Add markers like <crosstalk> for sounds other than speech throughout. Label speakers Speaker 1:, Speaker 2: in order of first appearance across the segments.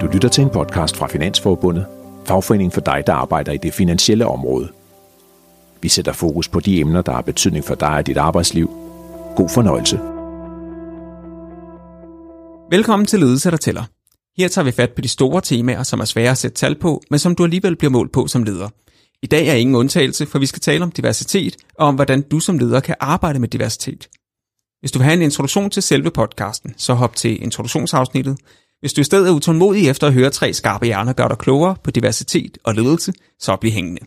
Speaker 1: Du lytter til en podcast fra Finansforbundet, fagforening for dig, der arbejder i det finansielle område. Vi sætter fokus på de emner, der har betydning for dig og dit arbejdsliv. God fornøjelse.
Speaker 2: Velkommen til Ledelse, der tæller. Her tager vi fat på de store temaer, som er svære at sætte tal på, men som du alligevel bliver målt på som leder. I dag er ingen undtagelse, for vi skal tale om diversitet og om, hvordan du som leder kan arbejde med diversitet. Hvis du vil have en introduktion til selve podcasten, så hop til introduktionsafsnittet. Hvis du i stedet er utålmodig efter at høre tre skarpe hjerner gøre dig klogere på diversitet og ledelse, så bliv hængende.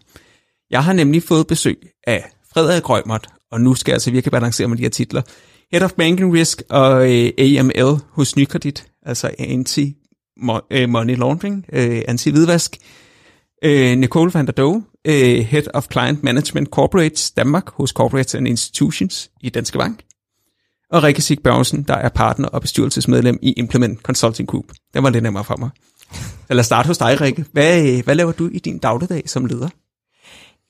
Speaker 2: Jeg har nemlig fået besøg af Frederik Rømert, og nu skal jeg altså virkelig balancere med de her titler. Head of Banking Risk og øh, AML hos Nykredit, altså Anti-Money Laundering, øh, anti-hvidvask. Øh, Nicole van der Doe, Head of Client Management Corporates Danmark hos Corporates and Institutions i Danske Bank og Rikke Sig Børgensen, der er partner og bestyrelsesmedlem i Implement Consulting Group. Det var lidt nemmere for mig. Så lad os starte hos dig, Rikke. Hvad, hvad laver du i din dagligdag som leder?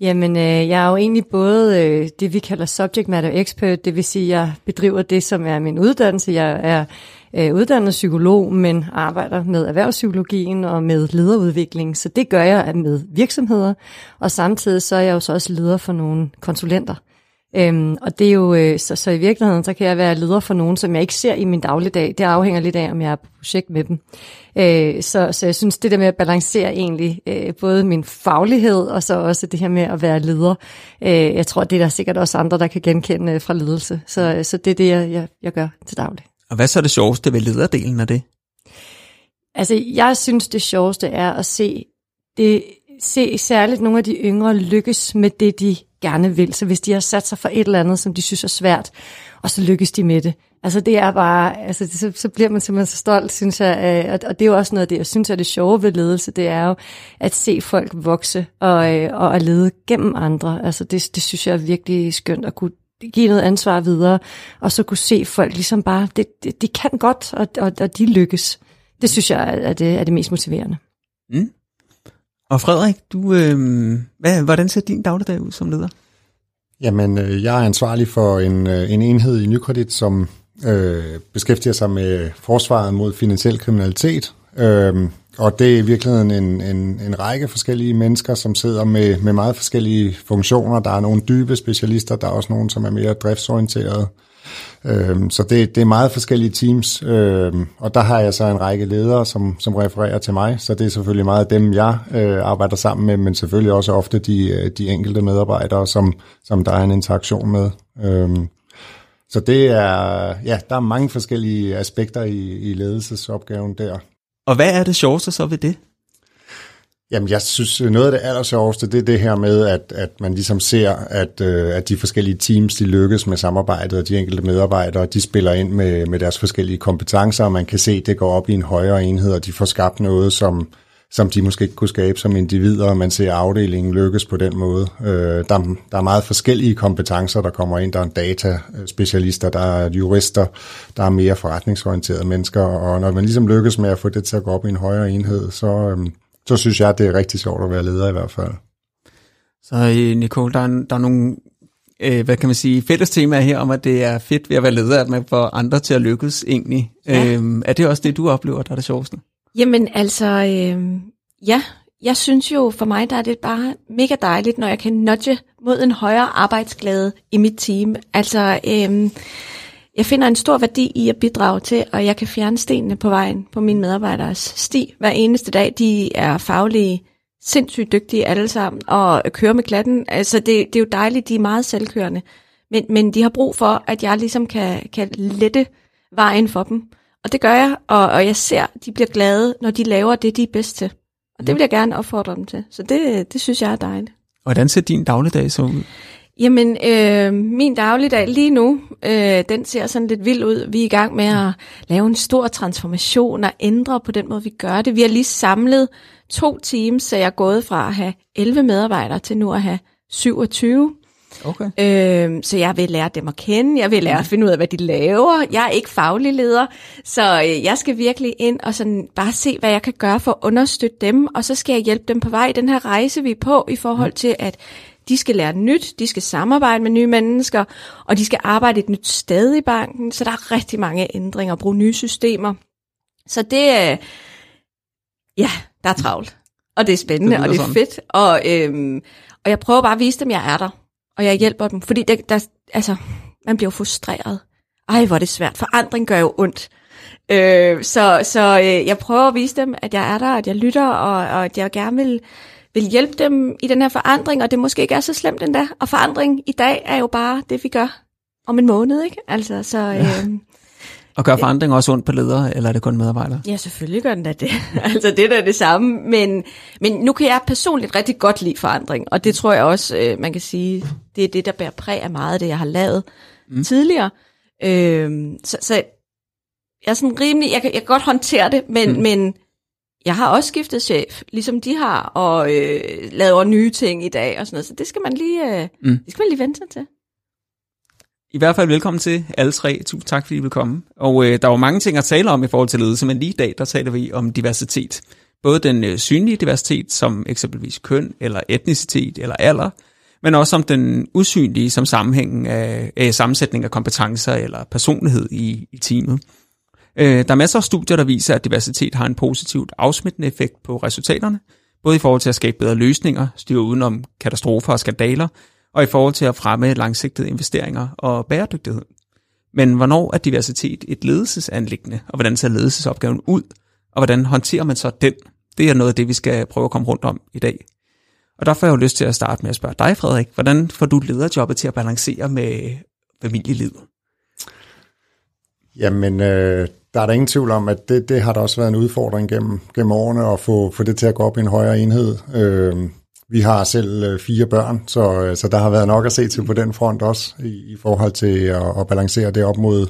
Speaker 3: Jamen, øh, jeg er jo egentlig både øh, det, vi kalder subject matter expert, det vil sige, jeg bedriver det, som er min uddannelse. Jeg er øh, uddannet psykolog, men arbejder med erhvervspsykologien og med lederudvikling, så det gør jeg med virksomheder, og samtidig så er jeg jo så også leder for nogle konsulenter. Øhm, og det er jo, øh, så, så i virkeligheden, så kan jeg være leder for nogen, som jeg ikke ser i min dagligdag. Det afhænger lidt af, om jeg er på projekt med dem. Øh, så, så jeg synes, det der med at balancere egentlig øh, både min faglighed, og så også det her med at være leder. Øh, jeg tror, det er der sikkert også andre, der kan genkende øh, fra ledelse. Så, så det er det, jeg, jeg, jeg gør til daglig.
Speaker 2: Og hvad så er det sjoveste ved lederdelen af det?
Speaker 3: Altså, jeg synes, det sjoveste er at se, det, se særligt nogle af de yngre lykkes med det, de gerne vil. Så hvis de har sat sig for et eller andet, som de synes er svært, og så lykkes de med det. Altså det er bare, altså det, så, så bliver man simpelthen så stolt, synes jeg. Øh, og, og det er jo også noget af det, jeg synes er det sjove ved ledelse, det er jo at se folk vokse og, øh, og at lede gennem andre. Altså det, det synes jeg er virkelig skønt at kunne give noget ansvar videre, og så kunne se folk ligesom bare, det, det, de kan godt, og, og, og de lykkes. Det synes jeg er det, er det mest motiverende.
Speaker 2: Mm. Og Frederik, du, øh, hvad, hvordan ser din dagligdag ud som leder?
Speaker 4: Jamen, øh, jeg er ansvarlig for en, øh, en enhed i Nykredit, som øh, beskæftiger sig med forsvaret mod finansiel kriminalitet. Øh, og det er i virkeligheden en, en, en række forskellige mennesker, som sidder med, med meget forskellige funktioner. Der er nogle dybe specialister, der er også nogle, som er mere driftsorienterede. Øhm, så det, det er meget forskellige teams, øhm, og der har jeg så en række ledere, som, som refererer til mig, så det er selvfølgelig meget dem, jeg øh, arbejder sammen med, men selvfølgelig også ofte de, øh, de enkelte medarbejdere, som, som der er en interaktion med. Øhm, så det er, ja, der er mange forskellige aspekter i, i ledelsesopgaven der.
Speaker 2: Og hvad er det sjoveste så ved det?
Speaker 4: Jamen, jeg synes, øh, noget af det allersjoveste, det er det her med, at, at man ligesom ser, at, øh, at de forskellige teams, de lykkes med samarbejdet, og de enkelte medarbejdere, de spiller ind med, med deres forskellige kompetencer, og man kan se, at det går op i en højere enhed, og de får skabt noget, som, som de måske ikke kunne skabe som individer, og man ser afdelingen lykkes på den måde. Øh, der, der er meget forskellige kompetencer, der kommer ind. Der er en dataspecialister, der er jurister, der er mere forretningsorienterede mennesker, og når man ligesom lykkes med at få det til at gå op i en højere enhed, så... Øh, så synes jeg, det er rigtig sjovt at være leder i hvert fald.
Speaker 2: Så øh, Nicole, der er, der er nogle øh, hvad kan man sige, fælles temaer her om, at det er fedt ved at være leder, at man får andre til at lykkes egentlig. Ja. Øhm, er det også det, du oplever, der er det sjoveste?
Speaker 5: Jamen altså, øh, ja, jeg synes jo for mig, der er det bare mega dejligt, når jeg kan nudge mod en højere arbejdsglæde i mit team. Altså, øh, jeg finder en stor værdi i at bidrage til, og jeg kan fjerne stenene på vejen på mine medarbejderes sti hver eneste dag. De er faglige, sindssygt dygtige alle sammen, og kører med klatten. Altså, det, det er jo dejligt, de er meget selvkørende. Men, men de har brug for, at jeg ligesom kan, kan lette vejen for dem. Og det gør jeg, og, og jeg ser, at de bliver glade, når de laver det, de er bedst til. Og det vil jeg gerne opfordre dem til. Så det, det synes jeg er dejligt.
Speaker 2: Hvordan ser din dagligdag så ud?
Speaker 5: Jamen, øh, min dagligdag lige nu, øh, den ser sådan lidt vild ud. Vi er i gang med at lave en stor transformation og ændre på den måde, vi gør det. Vi har lige samlet to teams, så jeg er gået fra at have 11 medarbejdere til nu at have 27. Okay. Øh, så jeg vil lære dem at kende, jeg vil lære at finde ud af, hvad de laver. Jeg er ikke faglig leder, så øh, jeg skal virkelig ind og sådan bare se, hvad jeg kan gøre for at understøtte dem, og så skal jeg hjælpe dem på vej i den her rejse, vi er på, i forhold til, at de skal lære nyt, de skal samarbejde med nye mennesker, og de skal arbejde et nyt sted i banken, så der er rigtig mange ændringer og bruge nye systemer. Så det, ja, der er travlt. Og det er spændende,
Speaker 2: Det
Speaker 5: og det er fedt. Og, øhm, og jeg prøver bare at vise dem, at jeg er der. Og jeg hjælper dem. Fordi det, der, altså, man bliver frustreret. Ej, hvor er det svært. Forandring gør jo ondt. Øh, så så øh, jeg prøver at vise dem, at jeg er der, at jeg lytter, og, og at jeg gerne vil, vil hjælpe dem i den her forandring, og det måske ikke er så slemt endda. Og forandring i dag er jo bare det, vi gør om en måned, ikke? Altså, så... Øh,
Speaker 2: Og gør forandring også ondt på ledere, eller er det kun medarbejdere?
Speaker 5: Ja, selvfølgelig gør den da det. <laughs> altså, det er da det samme. Men, men nu kan jeg personligt rigtig godt lide forandring, og det tror jeg også, øh, man kan sige, det er det, der bærer præg af meget af det, jeg har lavet mm. tidligere. Øh, så, så jeg er sådan rimelig, jeg kan, jeg kan godt håndtere det, men, mm. men jeg har også skiftet chef, ligesom de har, og øh, laver nye ting i dag og sådan noget, så det skal man lige, øh, mm. det skal man lige vente sig til.
Speaker 2: I hvert fald velkommen til alle tre. Tusind tak, fordi I vil komme. Og øh, der var mange ting at tale om i forhold til ledelse, men lige i dag, der taler vi om diversitet. Både den øh, synlige diversitet, som eksempelvis køn, eller etnicitet, eller alder, men også om den usynlige, som sammenhængen af, af sammensætning af kompetencer eller personlighed i, i teamet. Øh, der er masser af studier, der viser, at diversitet har en positivt afsmittende effekt på resultaterne, både i forhold til at skabe bedre løsninger, styre udenom katastrofer og skandaler, og i forhold til at fremme langsigtede investeringer og bæredygtighed. Men hvornår er diversitet et ledelsesanlæggende, og hvordan ser ledelsesopgaven ud, og hvordan håndterer man så den? Det er noget af det, vi skal prøve at komme rundt om i dag. Og derfor har jeg jo lyst til at starte med at spørge dig, Frederik. Hvordan får du lederjobbet til at balancere med familielivet?
Speaker 4: Jamen, øh, der er der ingen tvivl om, at det, det har der også været en udfordring gennem, gennem årene at få, få det til at gå op i en højere enhed. Øh, vi har selv øh, fire børn, så, øh, så der har været nok at se til på den front også, i, i forhold til at, at balancere det op mod,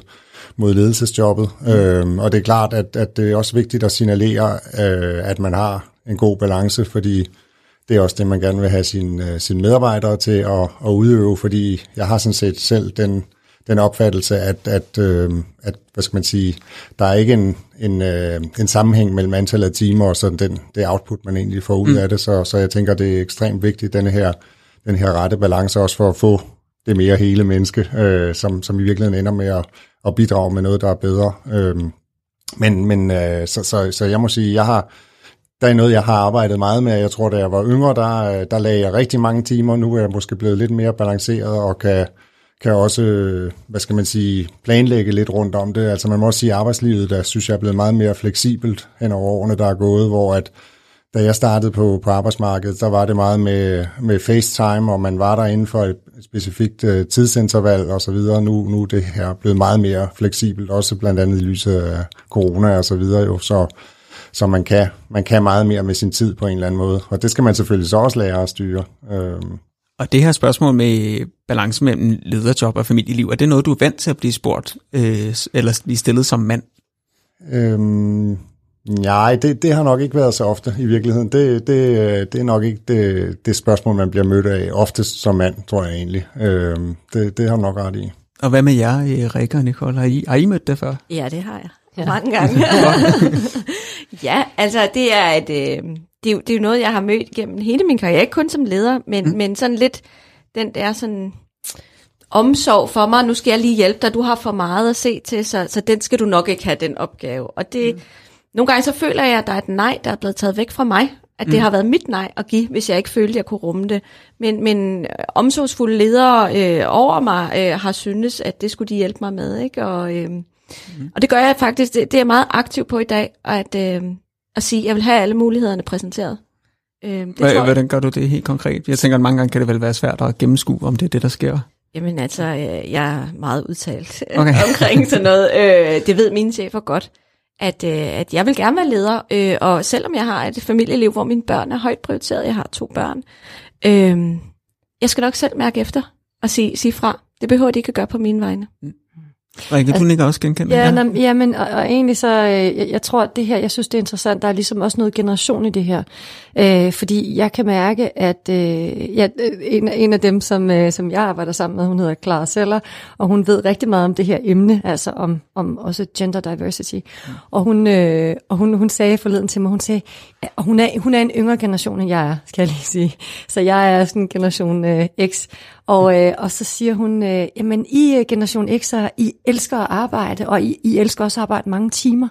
Speaker 4: mod ledelsesjobbet. Mm. Øh, og det er klart, at, at det er også vigtigt at signalere, øh, at man har en god balance, fordi det er også det, man gerne vil have sine, øh, sine medarbejdere til at, at udøve, fordi jeg har sådan set selv den den opfattelse, at, at, øh, at hvad skal man sige, der er ikke en, en, øh, en sammenhæng mellem antallet af timer og sådan den, det output, man egentlig får ud mm. af det. Så, så jeg tænker, det er ekstremt vigtigt, denne her, den her rette balance også for at få det mere hele menneske, øh, som, som i virkeligheden ender med at, at bidrage med noget, der er bedre. Øh, men men øh, så, så, så jeg må sige, jeg har, der er noget, jeg har arbejdet meget med. Jeg tror, da jeg var yngre, der, der lagde jeg rigtig mange timer. Nu er jeg måske blevet lidt mere balanceret og kan, kan også, øh, hvad skal man sige, planlægge lidt rundt om det. Altså man må også sige, at arbejdslivet, der synes jeg er blevet meget mere fleksibelt hen over årene, der er gået, hvor at da jeg startede på, på arbejdsmarkedet, der var det meget med, med FaceTime, og man var der inden for et specifikt uh, tidsinterval og så videre. Nu, nu er det her blevet meget mere fleksibelt, også blandt andet i lyset af corona og så videre jo, så, så man, kan, man kan meget mere med sin tid på en eller anden måde. Og det skal man selvfølgelig så også lære at styre. Øhm,
Speaker 2: og det her spørgsmål med balance mellem lederjob og familieliv, er det noget, du er vant til at blive spurgt, øh, eller blive stillet som mand?
Speaker 4: Øhm, nej, det, det har nok ikke været så ofte i virkeligheden. Det, det, det er nok ikke det, det spørgsmål, man bliver mødt af oftest som mand, tror jeg egentlig. Øhm, det, det har du nok ret i.
Speaker 2: Og hvad med jer, Rikke og Nicole? Har I, har I mødt det før?
Speaker 5: Ja, det har jeg. Ja. Mange gange. <laughs> ja, altså det er et... Øh det, er jo, det er jo noget, jeg har mødt gennem hele min karriere, ikke kun som leder, men, mm. men sådan lidt den der sådan omsorg for mig, nu skal jeg lige hjælpe dig, du har for meget at se til, så, så den skal du nok ikke have, den opgave. Og det, mm. nogle gange så føler jeg, at der er et nej, der er blevet taget væk fra mig, at mm. det har været mit nej at give, hvis jeg ikke følte, at jeg kunne rumme det. Men, men omsorgsfulde ledere øh, over mig øh, har syntes, at det skulle de hjælpe mig med. Ikke? Og, øh, mm. og det gør jeg faktisk, det, det er jeg meget aktiv på i dag, at, øh, at sige, at jeg vil have alle mulighederne præsenteret.
Speaker 2: Øh, det Hvad, hvordan gør du det helt konkret? Jeg tænker, at mange gange kan det vel være svært at gennemskue, om det er det, der sker.
Speaker 5: Jamen altså, øh, jeg er meget udtalt okay. <laughs> omkring sådan noget. <laughs> Øh, det ved mine chefer godt, at, øh, at jeg vil gerne være leder, øh, og selvom jeg har et familieliv, hvor mine børn er højt prioriteret, jeg har to børn, øh, jeg skal nok selv mærke efter og sige, sige fra. Det behøver de ikke at gøre på mine vegne. Mm.
Speaker 2: Rikke, du nikker også genkende.
Speaker 3: Ja, ja. ja men, og, og egentlig så, øh, jeg, jeg tror, at det her, jeg synes, det er interessant, der er ligesom også noget generation i det her. Øh, fordi jeg kan mærke, at øh, ja, øh, en, en af dem, som, øh, som jeg arbejder sammen med, hun hedder Clara Seller, og hun ved rigtig meget om det her emne, altså om, om også gender diversity. Mm. Og, hun, øh, og hun, hun sagde forleden til mig, hun sagde, og hun er, hun er en yngre generation, end jeg er, skal jeg lige sige. Så jeg er sådan en generation øh, X, Og, øh, og så siger hun, øh, jamen I øh, Generation X'er, I elsker at arbejde, og I, I elsker også at arbejde mange timer.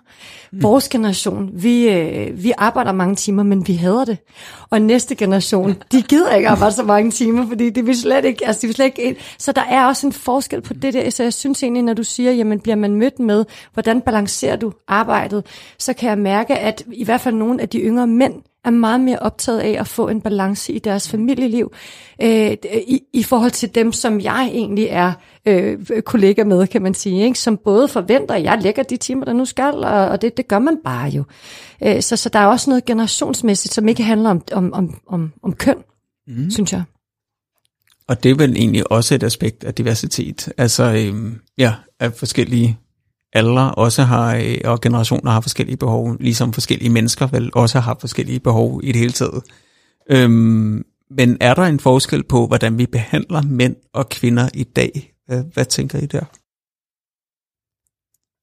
Speaker 3: Mm. Vores generation, vi, øh, vi arbejder mange timer, men vi hader det. Og næste generation, de gider ikke arbejde så mange timer, fordi det vil slet ikke, altså de vil slet ikke, så der er også en forskel på det der, så jeg synes egentlig, når du siger, jamen bliver man mødt med, hvordan balancerer du arbejdet, så kan jeg mærke, at i hvert fald nogle af de yngre mænd, er meget mere optaget af at få en balance i deres familieliv, øh, i, i forhold til dem, som jeg egentlig er øh, kollega med, kan man sige, ikke? som både forventer, at jeg lægger de timer, der nu skal, og, og det, det gør man bare jo. Øh, så, så der er også noget generationsmæssigt, som ikke handler om, om, om, om, om køn, mm. synes jeg.
Speaker 2: Og det er vel egentlig også et aspekt af diversitet, altså øh, ja, af forskellige aldre også har, øh, og generationer har forskellige behov, ligesom forskellige mennesker vel også har forskellige behov i det hele taget. Øhm, men er der en forskel på, hvordan vi behandler mænd og kvinder i dag? Hvad, hvad tænker I der?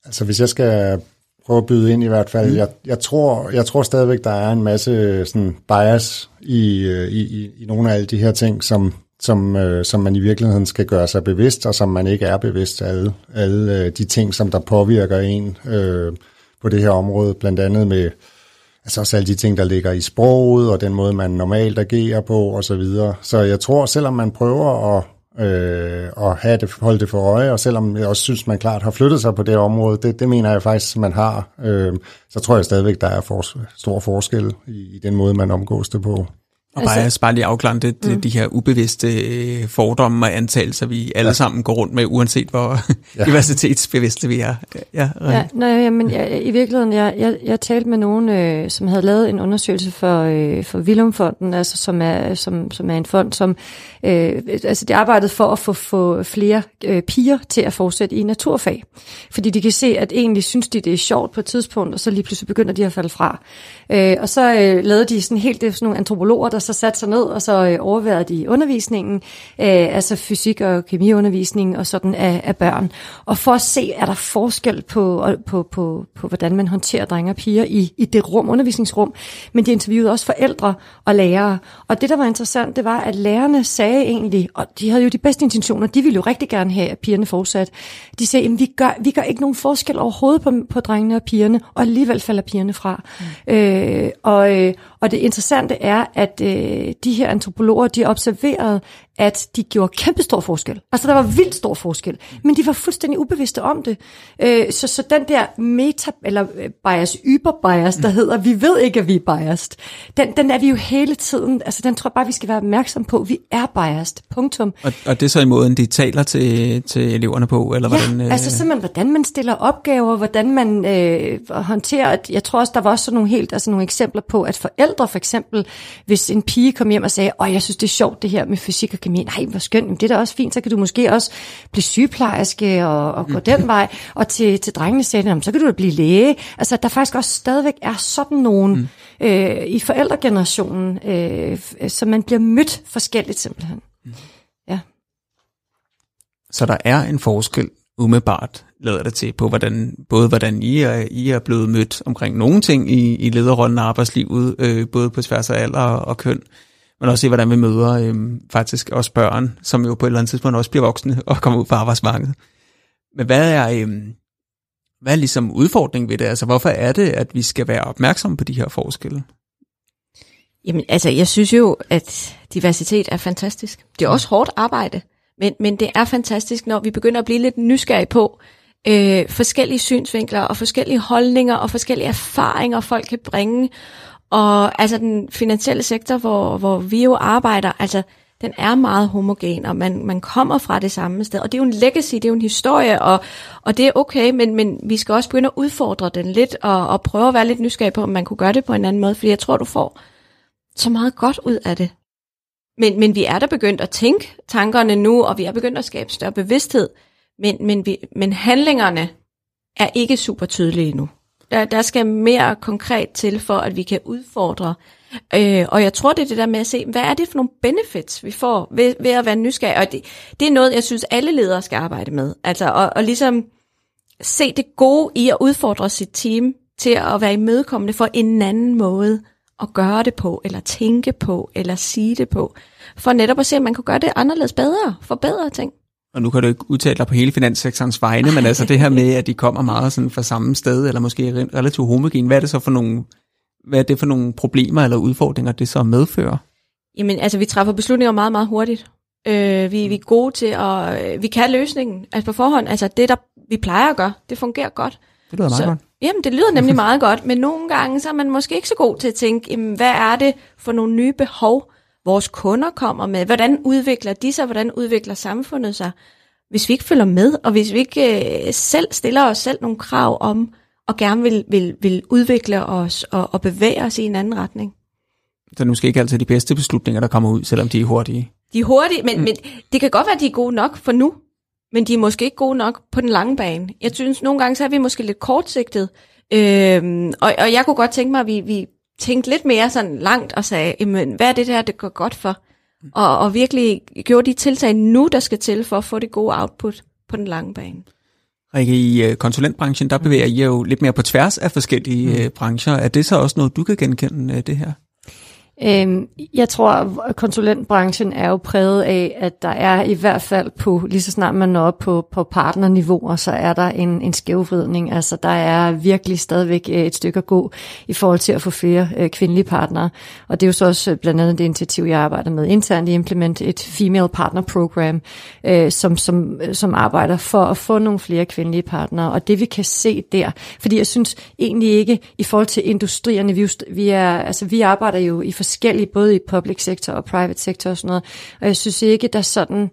Speaker 4: Altså hvis jeg skal prøve at byde ind i hvert fald, mm. jeg, jeg, tror, jeg tror stadigvæk, der er en masse sådan bias i, øh, i, i, i nogle af alle de her ting, som, som, øh, som man i virkeligheden skal gøre sig bevidst, og som man ikke er bevidst af alle, alle øh, de ting, som der påvirker en øh, på det her område, blandt andet med altså også alle de ting, der ligger i sproget, og den måde, man normalt agerer på, og så videre. Så jeg tror, selvom man prøver at, øh, at have det, holde det for øje, og selvom jeg også synes, man klart har flyttet sig på det område, det, det mener jeg faktisk, man har, øh, så tror jeg stadigvæk, der er for, stor forskel i, i den måde, man omgås det på.
Speaker 2: Og bare, altså, bare lige afklare det, mm. de her ubevidste øh, fordomme og antagelser, vi alle ja. sammen går rundt med, uanset hvor ja. <laughs> diversitetsbevidste vi er.
Speaker 3: Ja, ja nej, men jeg, i virkeligheden, jeg, jeg, jeg talte med nogen, øh, som havde lavet en undersøgelse for, øh, for Vilumfonden, altså som er, som, som er en fond, som øh, altså de arbejdede for at få, få flere øh, piger til at fortsætte i naturfag. Fordi de kan se, at egentlig synes de, det er sjovt på et tidspunkt, og så lige pludselig begynder de at falde fra. Øh, og så øh, lavede de sådan helt det, sådan nogle antropologer, der så satte sig ned, og så øh, overværede de undervisningen, øh, altså fysik- og kemiundervisning og sådan af, af børn. Og for at se, er der forskel på, på, på, på hvordan man håndterer drenge og piger i, i det rum, undervisningsrum. Men de interviewede også forældre og lærere. Og det, der var interessant, det var, at lærerne sagde egentlig, og de havde jo de bedste intentioner, de ville jo rigtig gerne have, at pigerne fortsat. De sagde, at vi gør, vi gør ikke nogen forskel overhovedet på, på drengene og pigerne, og alligevel falder pigerne fra. Mm. Øh, og, øh, og det interessante er, at øh, de her antropologer, de observerede, at de gjorde kæmpestor forskel. Altså der var vildt stor forskel, men de var fuldstændig ubevidste om det. Øh, så, så den der meta, eller øh, bias, yber bias, der hedder, vi ved ikke, at vi er biased, den, den er vi jo hele tiden, altså den tror jeg bare, vi skal være opmærksom på. Vi er biased, punktum.
Speaker 2: Og, og det er så i måden, de taler til, til eleverne på, eller
Speaker 3: ja,
Speaker 2: hvordan?
Speaker 3: Øh... altså simpelthen, hvordan man stiller opgaver, hvordan man øh, håndterer, jeg tror også, der var også sådan nogle helt, altså nogle eksempler på, at forældre for eksempel, hvis en pige kom hjem og sagde, åh, jeg synes, det er sjovt det her med fysik og kemi. Nej, hvor skønt, det er da også fint, så kan du måske også blive sygeplejerske og, og gå den vej. Og til, til drengene sagde de, så kan du da blive læge. Altså, der faktisk også stadigvæk er sådan nogen mm. øh, i forældregenerationen, øh, så man bliver mødt forskelligt simpelthen. Mm. Ja.
Speaker 2: Så der er en forskel umiddelbart lader det til på, hvordan, både hvordan I er, I er blevet mødt omkring nogle ting i, i lederrollen af arbejdslivet, øh, både på tværs af alder og køn, men også se, hvordan vi møder øh, faktisk også børn, som jo på et eller andet tidspunkt også bliver voksne <laughs> og kommer ud på arbejdsmarkedet. Men hvad er, øh, hvad er ligesom udfordringen ved det? Altså, hvorfor er det, at vi skal være opmærksomme på de her forskelle?
Speaker 5: Jamen, altså, jeg synes jo, at diversitet er fantastisk. Det er også hårdt arbejde, men, men det er fantastisk, når vi begynder at blive lidt nysgerrige på øh, forskellige synsvinkler og forskellige holdninger og forskellige erfaringer, folk kan bringe. Og altså den finansielle sektor, hvor, hvor vi jo arbejder, altså den er meget homogen, og man, man kommer fra det samme sted. Og det er jo en legacy, det er jo en historie, og, og det er okay, men, men vi skal også begynde at udfordre den lidt, og, og prøve at være lidt nysgerrig på, om man kunne gøre det på en anden måde, fordi jeg tror, du får så meget godt ud af det. Men, men vi er der begyndt at tænke tankerne nu, og vi er begyndt at skabe større bevidsthed, men, men, vi, men handlingerne er ikke super tydelige endnu. Der, der skal mere konkret til, for at vi kan udfordre. Øh, og jeg tror, det er det der med at se, hvad er det for nogle benefits, vi får ved, ved at være nysgerrige. Og det, det er noget, jeg synes, alle ledere skal arbejde med. Altså, og, og ligesom se det gode i at udfordre sit team til at være imødekommende for en anden måde at gøre det på, eller tænke på, eller sige det på, for netop at se, om man kunne gøre det anderledes bedre, forbedre ting.
Speaker 2: Og nu kan du ikke udtale dig på hele finanssektorens vegne, men altså det her med, at de kommer meget sådan fra samme sted, eller måske relativt homogen, hvad er det så for nogle, hvad er det for nogle problemer eller udfordringer, det så medfører?
Speaker 5: Jamen, altså vi træffer beslutninger meget, meget hurtigt. Øh, vi, vi er gode til at, øh, vi kan løsningen, altså på forhånd, altså det, der vi plejer at gøre, det fungerer godt.
Speaker 2: Det lyder meget så, godt.
Speaker 5: Jamen, det lyder nemlig meget godt, men nogle gange så er man måske ikke så god til at tænke, jamen, hvad er det for nogle nye behov, vores kunder kommer med? Hvordan udvikler de sig? Hvordan udvikler samfundet sig? Hvis vi ikke følger med, og hvis vi ikke øh, selv stiller os selv nogle krav om, og gerne vil, vil, vil udvikle os og, og bevæge os i en anden retning.
Speaker 2: Så nu skal ikke altid de bedste beslutninger, der kommer ud, selvom de er hurtige.
Speaker 5: De er hurtige, men, mm. men det kan godt være, at de er gode nok for nu, men de er måske ikke gode nok på den lange bane. Jeg synes, nogle gange så er vi måske lidt kortsigtet, øhm, og, og jeg kunne godt tænke mig, at vi, vi tænkte lidt mere sådan langt og sagde, jamen, hvad er det der, det går godt for? Og, og virkelig gjorde de tiltag nu, der skal til for at få det gode output på den lange bane.
Speaker 2: Rikke, i øh, konsulentbranchen, der bevæger I jo lidt mere på tværs af forskellige mm. Øh, brancher. Er det så også noget, du kan genkende øh, det her?
Speaker 3: Øhm, jeg tror, at konsulentbranchen er jo præget af, at der er i hvert fald på, lige så snart man når op på, på partnerniveauer, så er der en, en skævvridning. Altså der er virkelig stadigvæk øh, et stykke at gå i forhold til at få flere øh, kvindelige partnere. Og det er jo så også øh, blandt andet det initiativ, jeg arbejder med internt i Implement, et Female Partner Program, øh, som, som, som arbejder for at få nogle flere kvindelige partnere. Og det vi kan se der, fordi jeg synes egentlig ikke, i forhold til industrierne, vi, vi, er, altså, vi arbejder jo i forskellige, både i public sector og private sector og sådan noget. Og jeg synes ikke, der sådan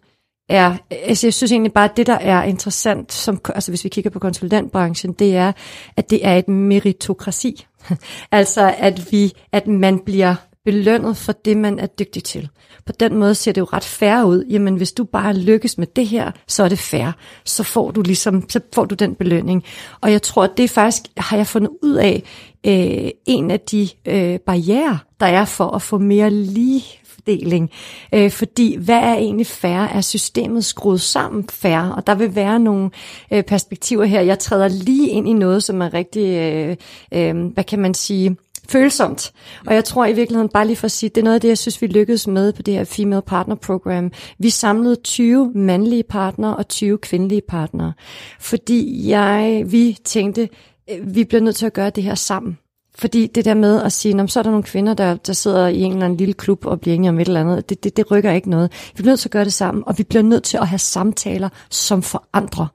Speaker 3: er, altså jeg synes egentlig bare, at det, der er interessant, som, altså hvis vi kigger på konsulentbranchen, det er, at det er et meritokrati. <laughs> altså at vi, at man bliver belønnet for det, man er dygtig til. På den måde ser det jo ret fair ud. Jamen, hvis du bare lykkes med det her, så er det fair. Så får du ligesom, så får du den belønning. Og jeg tror, at det faktisk har jeg fundet ud af, øh, en af de øh, barriere, der er for at få mere lige fordeling. Øh, fordi hvad er egentlig færre? Er systemet skruet sammen færre? Og der vil være nogle øh, perspektiver her. Jeg træder lige ind i noget, som er rigtig, øh, øh, hvad kan man sige, følsomt. Og jeg tror i virkeligheden, bare lige for at sige, det er noget af det, jeg synes, vi lykkedes med på det her Female Partner Program. Vi samlede 20 mandlige partnere og 20 kvindelige partnere. Fordi jeg, vi tænkte, øh, vi bliver nødt til at gøre det her sammen. Fordi det der med at sige, så er der nogle kvinder, der, der sidder i en eller anden lille klub og bliver enige om et eller andet, det, det, det rykker ikke noget. Vi bliver nødt til at gøre det sammen, og vi bliver nødt til at have samtaler, som forandrer.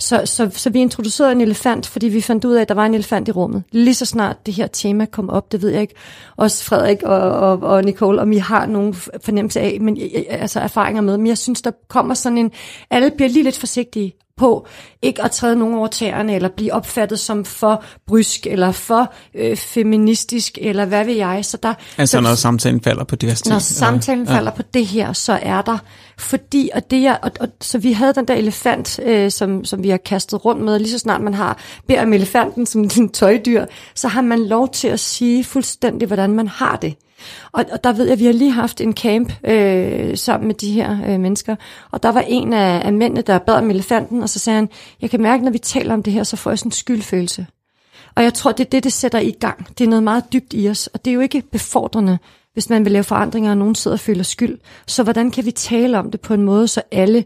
Speaker 3: Så, så, så vi introducerede en elefant, fordi vi fandt ud af, at der var en elefant i rummet. Lige så snart det her tema kom op, det ved jeg ikke, også Frederik og, og, og Nicole, om I har nogen fornemmelse af, men altså erfaringer med, men jeg synes, der kommer sådan en, alle bliver lige lidt forsigtige, på ikke at træde nogen over tæerne, eller blive opfattet som for brysk, eller for øh, feministisk, eller hvad vil jeg. Så der,
Speaker 2: altså
Speaker 3: så,
Speaker 2: når samtalen falder på
Speaker 3: her Når samtalen ja. falder på det her, så er der, fordi, og det jeg, og, og, så vi havde den der elefant, øh, som, som vi har kastet rundt med, lige så snart man har beder om elefanten som <laughs> en tøjdyr, så har man lov til at sige fuldstændig, hvordan man har det. Og, og der ved jeg, at vi har lige haft en camp øh, sammen med de her øh, mennesker, og der var en af, af mændene, der bad om elefanten, og så sagde han, jeg kan mærke, når vi taler om det her, så får jeg sådan en skyldfølelse. Og jeg tror, det er det, det sætter i gang. Det er noget meget dybt i os, og det er jo ikke befordrende, hvis man vil lave forandringer, og nogen sidder og føler skyld. Så hvordan kan vi tale om det på en måde, så alle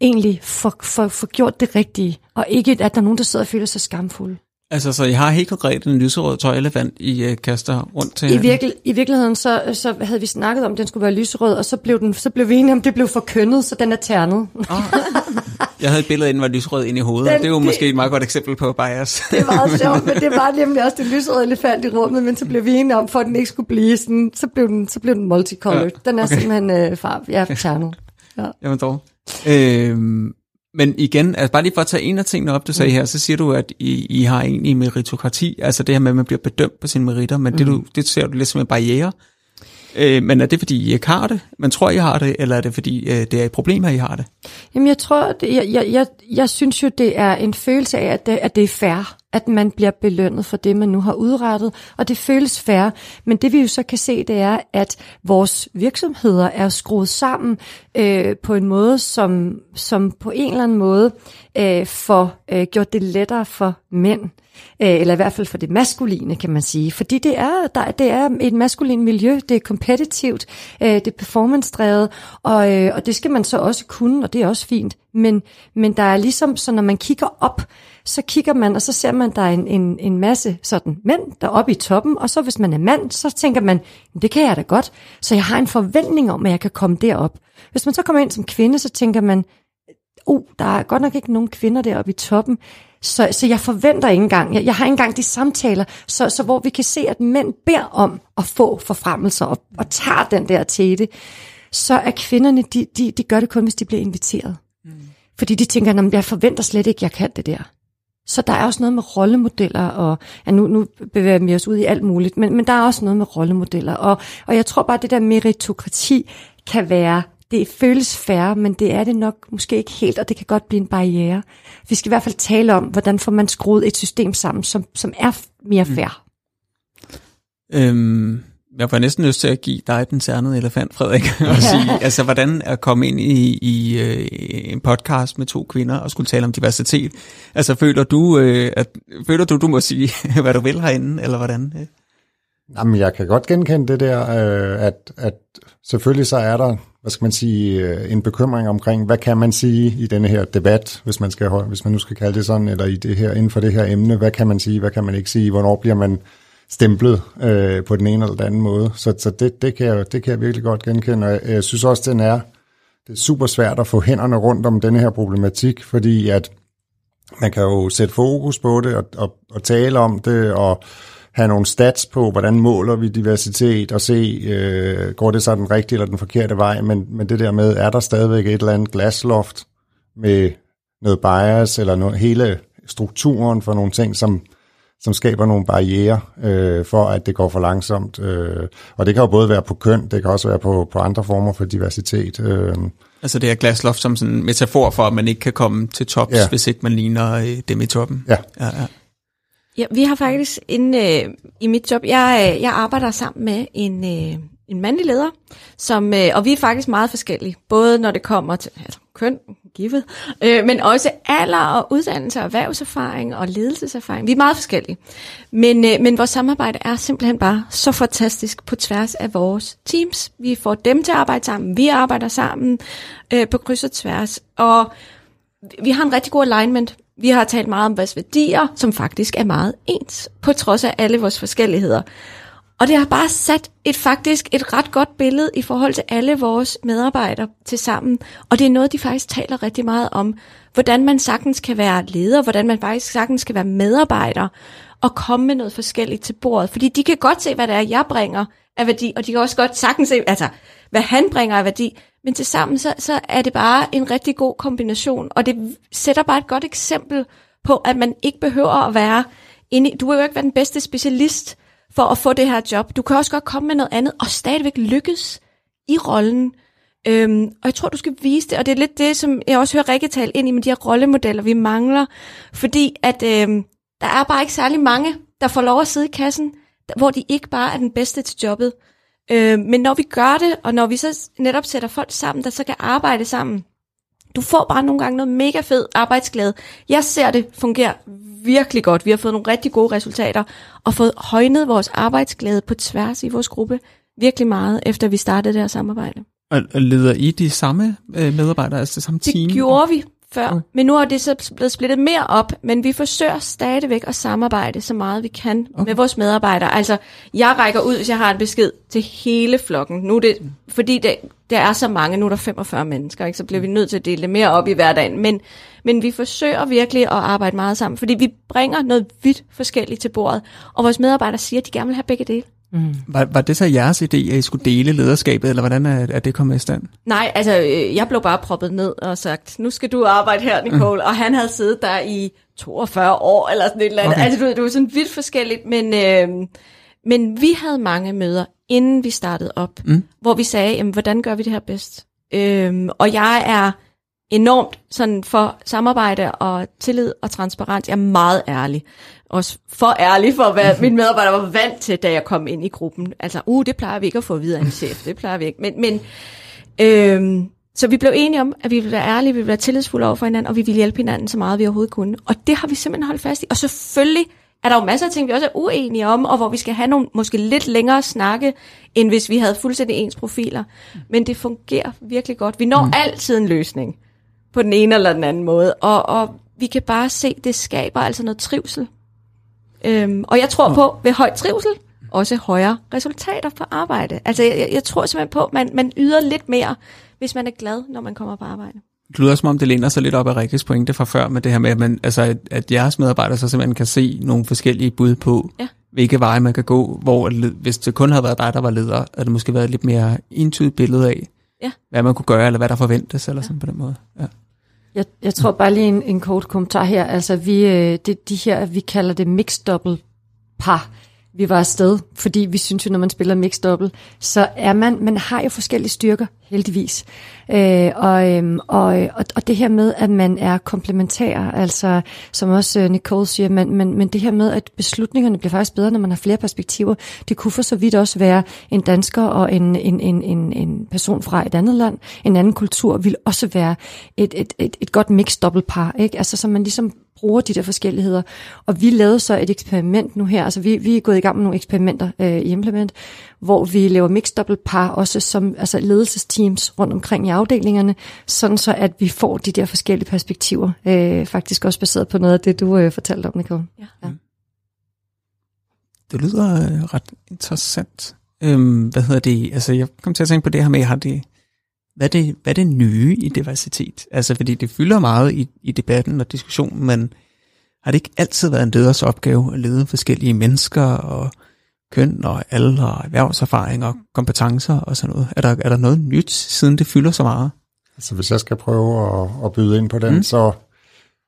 Speaker 3: egentlig får, får, får gjort det rigtige, og ikke at der er nogen, der sidder og føler sig skamfulde.
Speaker 2: Altså, så I har helt konkret en lyserød tøjelefant, I uh, kaster rundt til?
Speaker 3: I, virkel, I virkeligheden, så, så havde vi snakket om, at den skulle være lyserød, og så blev, den, så blev vi enige om, at det blev for kønnet, så den er ternet. Oh.
Speaker 2: Jeg havde et billede af, den var lyserød ind i hovedet, den, og det er jo det, måske et meget godt eksempel på bias.
Speaker 3: Det meget sjovt, men det var nemlig også det lyserøde elefant i rummet, men så blev vi enige om, for at den ikke skulle blive sådan, så blev den, så blev den multicolored. Ja, den er okay. simpelthen uh, far, ja, ternet.
Speaker 2: Ja. Jamen dog. Øhm, men igen, altså bare lige for at tage en af tingene op, du sagde mm. her, så siger du, at I, I har egentlig meritokrati, altså det her med, at man bliver bedømt på sine meritter, men mm. det, du, det ser du lidt som en barriere. Øh, men er det, fordi I ikke har det? Man tror, I har det, eller er det, fordi øh, det er et problem, at I har det?
Speaker 3: Jamen, jeg tror, det, jeg, jeg, jeg, jeg synes jo, det er en følelse af, at det, at det er fair at man bliver belønnet for det, man nu har udrettet, og det føles fair. Men det vi jo så kan se, det er, at vores virksomheder er skruet sammen øh, på en måde, som, som på en eller anden måde øh, får øh, gjort det lettere for mænd, øh, eller i hvert fald for det maskuline, kan man sige. Fordi det er, der, det er et maskulin miljø, det er kompetitivt, øh, det er performance-drevet, og, øh, og det skal man så også kunne, og det er også fint. Men, men der er ligesom, så når man kigger op, så kigger man, og så ser man, der er en, en, en masse sådan mænd deroppe i toppen, og så hvis man er mand, så tænker man, det kan jeg da godt, så jeg har en forventning om, at jeg kan komme derop. Hvis man så kommer ind som kvinde, så tænker man, uh, der er godt nok ikke nogen kvinder deroppe i toppen, så, så jeg forventer ikke engang, jeg, jeg har ikke engang de samtaler, så, så hvor vi kan se, at mænd beder om at få forfremmelser og, og tager den der tæte, så er kvinderne, de, de, de gør det kun, hvis de bliver inviteret. Mm. Fordi de tænker, jeg forventer slet ikke, jeg kan det der. Så der er også noget med rollemodeller, og ja, nu, nu bevæger vi os ud i alt muligt, men, men der er også noget med rollemodeller. Og, og jeg tror bare, at det der meritokrati kan være, det føles færre, men det er det nok måske ikke helt, og det kan godt blive en barriere. Vi skal i hvert fald tale om, hvordan får man skruet et system sammen, som, som er mere fair.
Speaker 2: Mm. Øhm, jeg får næsten lyst til at give dig den særnede elefant, Frederik, <laughs> og sige, altså hvordan at komme ind i, i øh, en podcast med to kvinder og skulle tale om diversitet. Altså føler du, øh, at, føler du, du må sige, <laughs> hvad du vil herinde, eller hvordan?
Speaker 4: Jamen, jeg kan godt genkende det der, øh, at, at selvfølgelig så er der, hvad skal man sige, øh, en bekymring omkring, hvad kan man sige i denne her debat, hvis man, skal, hvis man nu skal kalde det sådan, eller i det her, inden for det her emne, hvad kan man sige, hvad kan man ikke sige, hvornår bliver man stemplet øh, på den ene eller den anden måde. Så, så det, det, kan jeg, det kan jeg virkelig godt genkende, og jeg, jeg synes også, den er, det er super svært at få hænderne rundt om denne her problematik, fordi at man kan jo sætte fokus på det og, og, og tale om det, og have nogle stats på, hvordan måler vi diversitet, og se, øh, går det så den rigtige eller den forkerte vej, men, men det der med, er der stadigvæk et eller andet glasloft med noget bias, eller noget, hele strukturen for nogle ting, som, som skaber nogle barriere øh, for, at det går for langsomt. Øh, og det kan jo både være på køn, det kan også være på, på andre former for diversitet. Øh.
Speaker 2: Altså det er glasloft som sådan en metafor for, at man ikke kan komme til tops, ja. hvis ikke man ligner øh, dem i toppen.
Speaker 4: Ja.
Speaker 2: ja, ja.
Speaker 5: Ja, vi har faktisk inde øh, i mit job, jeg, øh, jeg arbejder sammen med en, øh, en mandlig leder, som, øh, og vi er faktisk meget forskellige, både når det kommer til altså, køn, givet, øh, men også alder og uddannelse og erhvervserfaring og ledelseserfaring. Vi er meget forskellige, men, øh, men vores samarbejde er simpelthen bare så fantastisk på tværs af vores teams. Vi får dem til at arbejde sammen, vi arbejder sammen øh, på kryds og tværs, og vi har en rigtig god alignment. Vi har talt meget om vores værdier, som faktisk er meget ens, på trods af alle vores forskelligheder. Og det har bare sat et faktisk et ret godt billede i forhold til alle vores medarbejdere til sammen. Og det er noget, de faktisk taler rigtig meget om. Hvordan man sagtens kan være leder, hvordan man faktisk sagtens kan være medarbejder, og komme med noget forskelligt til bordet. Fordi de kan godt se, hvad det er, jeg bringer af værdi, og de kan også godt sagtens se, altså, hvad han bringer af værdi. Men til sammen, så, så er det bare en rigtig god kombination, og det sætter bare et godt eksempel på, at man ikke behøver at være inde i, du vil jo ikke være den bedste specialist for at få det her job. Du kan også godt komme med noget andet, og stadigvæk lykkes i rollen. Øhm, og jeg tror, du skal vise det, og det er lidt det, som jeg også hører Rikke tale ind i med de her rollemodeller, vi mangler. Fordi at øhm, der er bare ikke særlig mange, der får lov at sidde i kassen, hvor de ikke bare er den bedste til jobbet. Øh, men når vi gør det, og når vi så netop sætter folk sammen, der så kan arbejde sammen, du får bare nogle gange noget mega fed arbejdsglæde. Jeg ser det fungere virkelig godt. Vi har fået nogle rigtig gode resultater, og fået højnet vores arbejdsglæde på tværs i vores gruppe virkelig meget, efter vi startede det her samarbejde.
Speaker 2: Og leder I de samme øh, medarbejdere, altså det samme
Speaker 5: det
Speaker 2: team?
Speaker 5: Det gjorde vi før, okay. men nu er det så blevet splittet mere op, men vi forsøger stadigvæk at samarbejde så meget vi kan okay. med vores medarbejdere. Altså, jeg rækker ud, hvis jeg har en besked til hele flokken. Nu er det, fordi det, der er så mange, nu er der 45 mennesker, ikke? så bliver vi nødt til at dele det mere op i hverdagen. Men, men vi forsøger virkelig at arbejde meget sammen, fordi vi bringer noget vidt forskelligt til bordet, og vores medarbejdere siger, at de gerne vil have begge dele.
Speaker 2: Mm. Var, var det så jeres idé, at I skulle dele lederskabet, eller hvordan er, er det kommet i stand?
Speaker 5: Nej, altså øh, jeg blev bare proppet ned og sagt, nu skal du arbejde her, Nicole. Mm. Og han havde siddet der i 42 år, eller sådan et eller andet. Okay. Altså du det var sådan vidt forskelligt, men, øh, men vi havde mange møder, inden vi startede op, mm. hvor vi sagde, jamen, hvordan gør vi det her bedst? Øh, og jeg er enormt sådan for samarbejde og tillid og transparens. Jeg er meget ærlig også for ærlig for, hvad min medarbejder var vant til, da jeg kom ind i gruppen. Altså, uh, det plejer vi ikke at få videre en <laughs> chef, det plejer vi ikke. Men, men øhm, så vi blev enige om, at vi ville være ærlige, vi ville være tillidsfulde over for hinanden, og vi ville hjælpe hinanden så meget, vi overhovedet kunne. Og det har vi simpelthen holdt fast i. Og selvfølgelig er der jo masser af ting, vi også er uenige om, og hvor vi skal have nogle måske lidt længere snakke, end hvis vi havde fuldstændig ens profiler. Men det fungerer virkelig godt. Vi når mm. altid en løsning på den ene eller den anden måde, og, og vi kan bare se, det skaber altså noget trivsel. Øhm, og jeg tror på, ved høj trivsel, også højere resultater på arbejde. Altså jeg, jeg tror simpelthen på, at man, man yder lidt mere, hvis man er glad, når man kommer på arbejde.
Speaker 2: Det lyder som om, det læner sig lidt op af Rikkes pointe fra før, med det her med, at, man, altså, at, at jeres medarbejdere så simpelthen kan se nogle forskellige bud på, ja. hvilke veje man kan gå, hvor hvis det kun havde været dig, der var leder, er det måske været et lidt mere intuitivt billede af, ja. hvad man kunne gøre, eller hvad der forventes, eller ja. sådan på den måde. Ja.
Speaker 3: Jeg, jeg tror bare lige en, en kort kommentar her. Altså, vi, øh, det, de her, vi kalder det mixed double par vi var afsted, fordi vi synes jo, når man spiller mixed double, så er man, man har jo forskellige styrker, heldigvis. Øh, og, øh, og, og, og det her med, at man er komplementær, altså som også øh, Nicole siger, men, men, men det her med, at beslutningerne bliver faktisk bedre, når man har flere perspektiver. Det kunne for så vidt også være en dansker og en, en, en, en, en person fra et andet land, en anden kultur, vil også være et, et, et, et godt mixed double par, ikke? Altså så man ligesom bruger de der forskelligheder. Og vi lavede så et eksperiment nu her, altså vi, vi er gået i gang med nogle eksperimenter øh, i Implement, hvor vi laver mixed double par også som altså ledelsesteams rundt omkring i afdelingerne, sådan så at vi får de der forskellige perspektiver, øh, faktisk også baseret på noget af det, du øh, fortalte om, Nicole. Ja. ja.
Speaker 2: Det lyder øh, ret interessant. Øhm, hvad hedder det? Altså, jeg kom til at tænke på det her med, har det, hvad er det, hvad er det nye i diversitet? Altså, fordi det fylder meget i, i debatten og diskussionen, men har det ikke altid været en leders opgave at lede forskellige mennesker og køn og alder og erhvervserfaring og kompetencer og sådan noget? Er der, er der noget nyt, siden det fylder så meget?
Speaker 4: Altså, hvis jeg skal prøve at, at byde ind på den, mm. så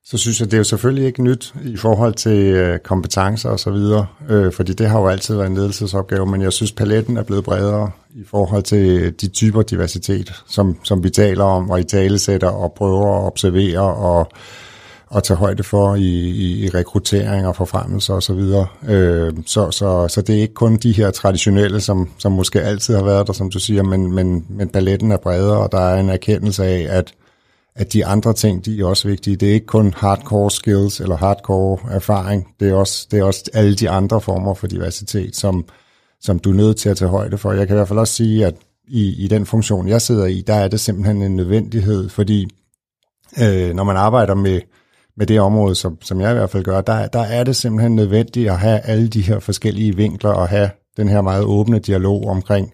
Speaker 4: så synes jeg, det er jo selvfølgelig ikke nyt i forhold til øh, kompetencer og så videre, øh, fordi det har jo altid været en ledelsesopgave, men jeg synes, paletten er blevet bredere i forhold til de typer diversitet, som, som vi taler om, og i talesætter og prøver at observere og, og tage højde for i, i, i rekruttering og forfremmelse og så videre. Øh, så, så, så det er ikke kun de her traditionelle, som, som måske altid har været der, som du siger, men, men, men paletten er bredere, og der er en erkendelse af, at at de andre ting, de er også vigtige. Det er ikke kun hardcore skills eller hardcore erfaring, det er også, det er også alle de andre former for diversitet, som, som du er nødt til at tage højde for. Jeg kan i hvert fald også sige, at i, i den funktion, jeg sidder i, der er det simpelthen en nødvendighed, fordi øh, når man arbejder med, med det område, som, som jeg i hvert fald gør, der, der er det simpelthen nødvendigt at have alle de her forskellige vinkler og have den her meget åbne dialog omkring,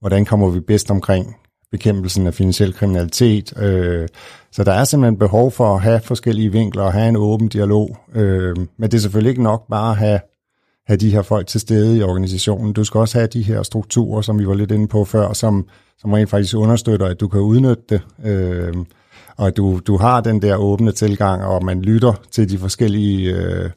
Speaker 4: hvordan kommer vi bedst omkring bekæmpelsen af finansiel kriminalitet. Øh, så der er simpelthen behov for at have forskellige vinkler og have en åben dialog. Øh, men det er selvfølgelig ikke nok bare at have, have de her folk til stede i organisationen. Du skal også have de her strukturer, som vi var lidt inde på før, som, som rent faktisk understøtter, at du kan udnytte det. Øh, og at du, du har den der åbne tilgang, og man lytter til de forskellige øh,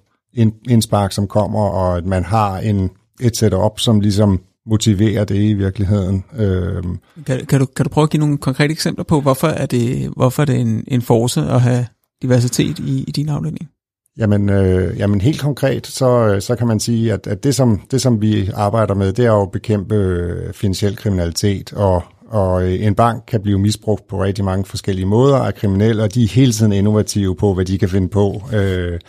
Speaker 4: indspark, som kommer, og at man har en, et setup, som ligesom motivere det i virkeligheden. Øhm.
Speaker 2: Kan, kan, du, kan du prøve at give nogle konkrete eksempler på, hvorfor er det, hvorfor er det en, en force at have diversitet i, i din afdeling?
Speaker 4: Jamen, øh, jamen helt konkret, så, så kan man sige, at, at det, som, det som vi arbejder med, det er jo at bekæmpe øh, finansiel kriminalitet, og, og øh, en bank kan blive misbrugt på rigtig mange forskellige måder af kriminelle, og de er hele tiden innovative på, hvad de kan finde på. Øh,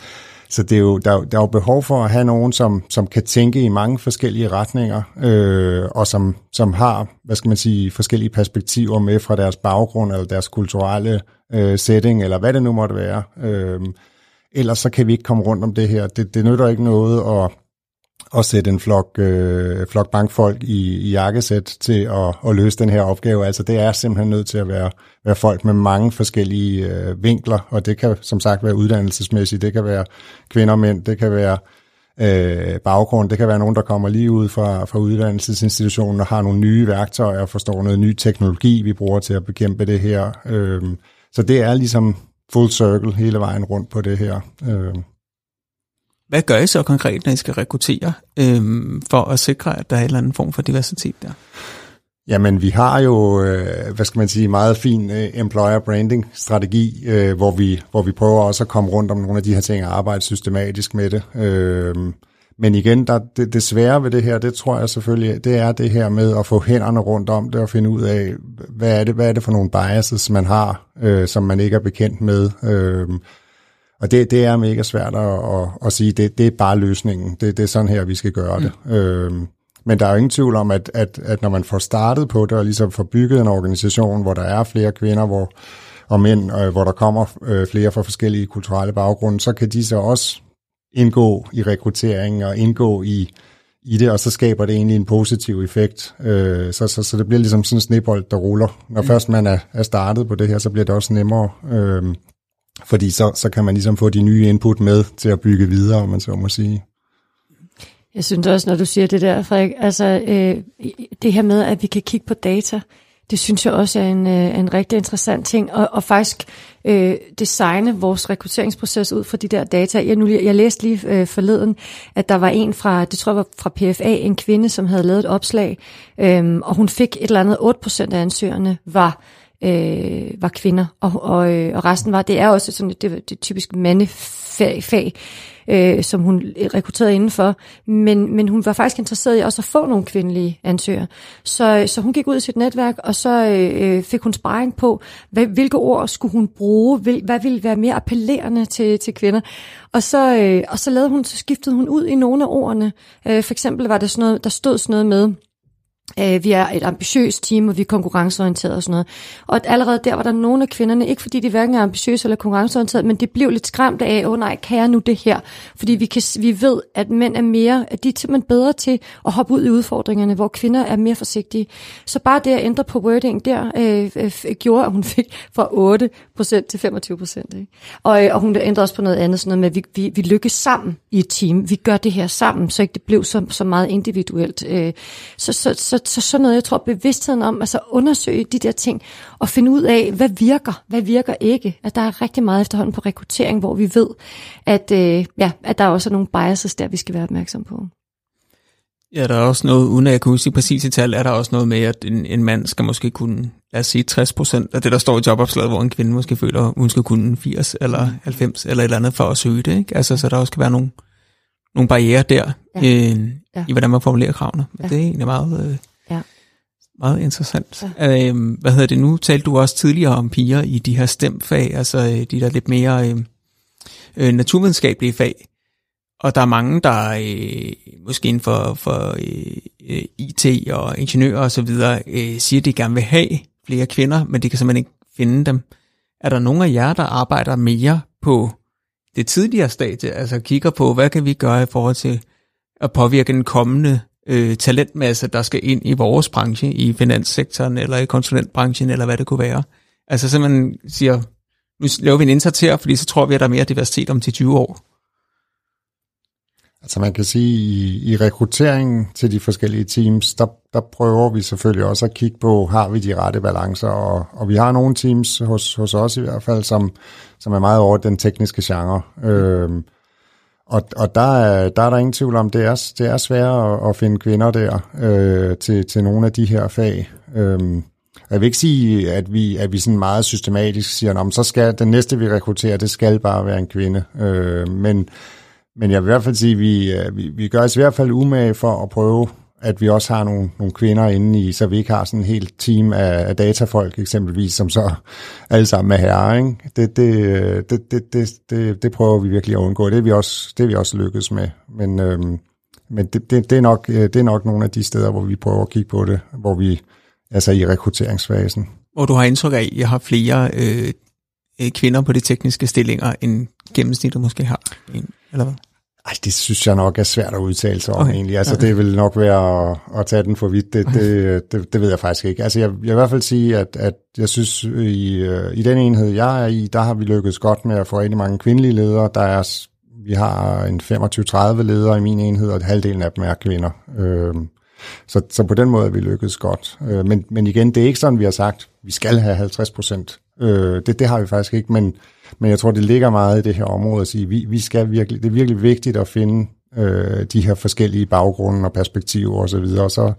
Speaker 4: så det er jo, der, der er jo behov for at have nogen, som, som kan tænke i mange forskellige retninger, øh, og som, som har, hvad skal man sige, forskellige perspektiver med fra deres baggrund, eller deres kulturelle øh, setting, eller hvad det nu måtte være. Øh, ellers så kan vi ikke komme rundt om det her. Det, det nytter ikke noget at at sætte en flok, øh, flok bankfolk i, i jakkesæt til at, at løse den her opgave. Altså det er simpelthen nødt til at være, være folk med mange forskellige øh, vinkler, og det kan som sagt være uddannelsesmæssigt, det kan være kvinder og mænd, det kan være øh, baggrund, det kan være nogen, der kommer lige ud fra, fra uddannelsesinstitutionen og har nogle nye værktøjer og forstår noget ny teknologi, vi bruger til at bekæmpe det her. Øh, så det er ligesom full circle hele vejen rundt på det her. Øh.
Speaker 2: Hvad gør I så konkret, når I skal rekruttere, øhm, for at sikre, at der er en eller anden form for diversitet der?
Speaker 4: Jamen, vi har jo, øh, hvad skal man sige, meget fin øh, employer branding strategi, øh, hvor, vi, hvor vi prøver også at komme rundt om nogle af de her ting og arbejde systematisk med det. Øh, men igen, der, det, det svære ved det her, det tror jeg selvfølgelig, det er det her med at få hænderne rundt om det og finde ud af, hvad er det, hvad er det for nogle biases, man har, øh, som man ikke er bekendt med. Øh, og det, det er mega svært at, at, at sige, det, det er bare løsningen. Det, det er sådan her, vi skal gøre det. Mm. Øh, men der er jo ingen tvivl om, at, at, at når man får startet på det, og ligesom får bygget en organisation, hvor der er flere kvinder hvor, og mænd, øh, hvor der kommer øh, flere fra forskellige kulturelle baggrunde, så kan de så også indgå i rekrutteringen og indgå i, i det, og så skaber det egentlig en positiv effekt. Øh, så, så, så det bliver ligesom sådan en snebold, der ruller. Når mm. først man er, er startet på det her, så bliver det også nemmere, øh, fordi så, så kan man ligesom få de nye input med til at bygge videre, om man så må sige.
Speaker 3: Jeg synes også, når du siger det der, Frederik, altså øh, det her med, at vi kan kigge på data, det synes jeg også er en, øh, en rigtig interessant ting, og, og faktisk øh, designe vores rekrutteringsproces ud fra de der data. Jeg, nu, jeg læste lige øh, forleden, at der var en fra, det tror jeg var fra PFA, en kvinde, som havde lavet et opslag, øh, og hun fik et eller andet 8% af ansøgerne var øh, var kvinder, og, og, øh, og resten var, det er også sådan, det, det typisk mandefag, fag, øh, som hun rekrutterede indenfor, men, men hun var faktisk interesseret i også at få nogle kvindelige ansøgere. Så, så hun gik ud i sit netværk, og så øh, fik hun sparring på, hvad, hvilke ord skulle hun bruge, hvil, hvad ville være mere appellerende til, til kvinder. Og så, øh, og så lavede hun, så skiftede hun ud i nogle af ordene. Øh, for eksempel var der sådan noget, der stod sådan noget med, Øh, vi er et ambitiøst team, og vi er konkurrenceorienterede og sådan noget. Og allerede der var der nogle af kvinderne, ikke fordi de hverken er ambitiøse eller konkurrenceorienterede, men de blev lidt skræmt af, åh oh, nej, kan jeg nu det her? Fordi vi, kan, vi ved, at mænd er mere, at de er simpelthen bedre til at hoppe ud i udfordringerne, hvor kvinder er mere forsigtige. Så bare det at ændre på wording der, øh, øh, gjorde, at hun fik fra 8% til 25%. Ikke? Og, øh, og hun ændrede også på noget andet, sådan noget med, at vi, vi, vi lykkes sammen i et team. Vi gør det her sammen, så ikke det blev så, så meget individuelt. Øh, så, så, så så så sådan noget, jeg tror, bevidstheden om, altså undersøge de der ting, og finde ud af, hvad virker, hvad virker ikke. At der er rigtig meget efterhånden på rekruttering, hvor vi ved, at, øh, ja, at der også er nogle biases der, vi skal være opmærksom på.
Speaker 2: Ja, der er også noget, uden at jeg kan huske præcis i tal, er der også noget med, at en, en mand skal måske kunne, lad os sige 60% af det, der står i jobopslaget, hvor en kvinde måske føler, hun skal kunne 80 eller 90 eller et eller andet for at søge det. Ikke? Altså, så der også kan være nogle, nogle barriere der, ja. Øh, ja. i hvordan man formulerer kravene. Men ja. det er egentlig meget... Øh, meget interessant. Ja. Øhm, hvad hedder det nu? Talte du også tidligere om piger i de her stemfag, altså øh, de der lidt mere øh, øh, naturvidenskabelige fag. Og der er mange, der øh, måske inden for, for øh, øh IT og ingeniører og så videre, øh, siger, at de gerne vil have flere kvinder, men de kan simpelthen ikke finde dem. Er der nogen af jer, der arbejder mere på det tidligere stadie, altså kigger på, hvad kan vi gøre i forhold til at påvirke den kommende øh, talentmasse, der skal ind i vores branche, i finanssektoren eller i konsulentbranchen, eller hvad det kunne være. Altså simpelthen man siger, nu laver vi en indsats her, fordi så tror vi, at der er mere diversitet om til 20 år.
Speaker 4: Altså man kan sige, i, i rekrutteringen til de forskellige teams, der, der prøver vi selvfølgelig også at kigge på, har vi de rette balancer, og, og vi har nogle teams hos, hos os i hvert fald, som, som er meget over den tekniske genre. Mm. Og, og der, er, der er der ingen tvivl om, det er, det er sværere at, at finde kvinder der øh, til, til nogle af de her fag. Øhm, jeg vil ikke sige, at vi, at vi sådan meget systematisk siger, at så skal den næste, vi rekrutterer, det skal bare være en kvinde. Øh, men, men jeg vil i hvert fald sige, at vi, øh, vi, vi gør os i hvert fald umage for at prøve at vi også har nogle, nogle kvinder inde i, så vi ikke har sådan en helt team af, af datafolk eksempelvis, som så <laughs> alle sammen er herrer. Ikke? Det, det, øh, det, det, det, det, det prøver vi virkelig at undgå. Det er vi også, det er vi også lykkedes med. Men, øhm, men det, det, det, er nok, øh, det er nok nogle af de steder, hvor vi prøver at kigge på det, hvor vi altså i rekrutteringsfasen.
Speaker 2: Hvor du har indtryk af, at jeg har flere øh, kvinder på de tekniske stillinger, end gennemsnittet måske har? Eller hvad?
Speaker 4: Ej, det synes jeg nok er svært at udtale sig om okay. egentlig. Altså, okay. det vil nok være at, at tage den for vidt. Det, det, det, det ved jeg faktisk ikke. Altså, jeg, jeg vil i hvert fald sige, at, at jeg synes, i, øh, i den enhed, jeg er i, der har vi lykkedes godt med at få rigtig mange kvindelige ledere. Der er, vi har en 25-30 ledere i min enhed, og halvdelen af dem er kvinder. Øhm, så, så på den måde er vi lykkedes godt. Øh, men, men igen, det er ikke sådan, vi har sagt, vi skal have 50 procent. Øh, det, det har vi faktisk ikke, men men jeg tror, det ligger meget i det her område at sige, vi, vi skal virkelig, det er virkelig vigtigt at finde øh, de her forskellige baggrunde og perspektiver osv., og, så og, så,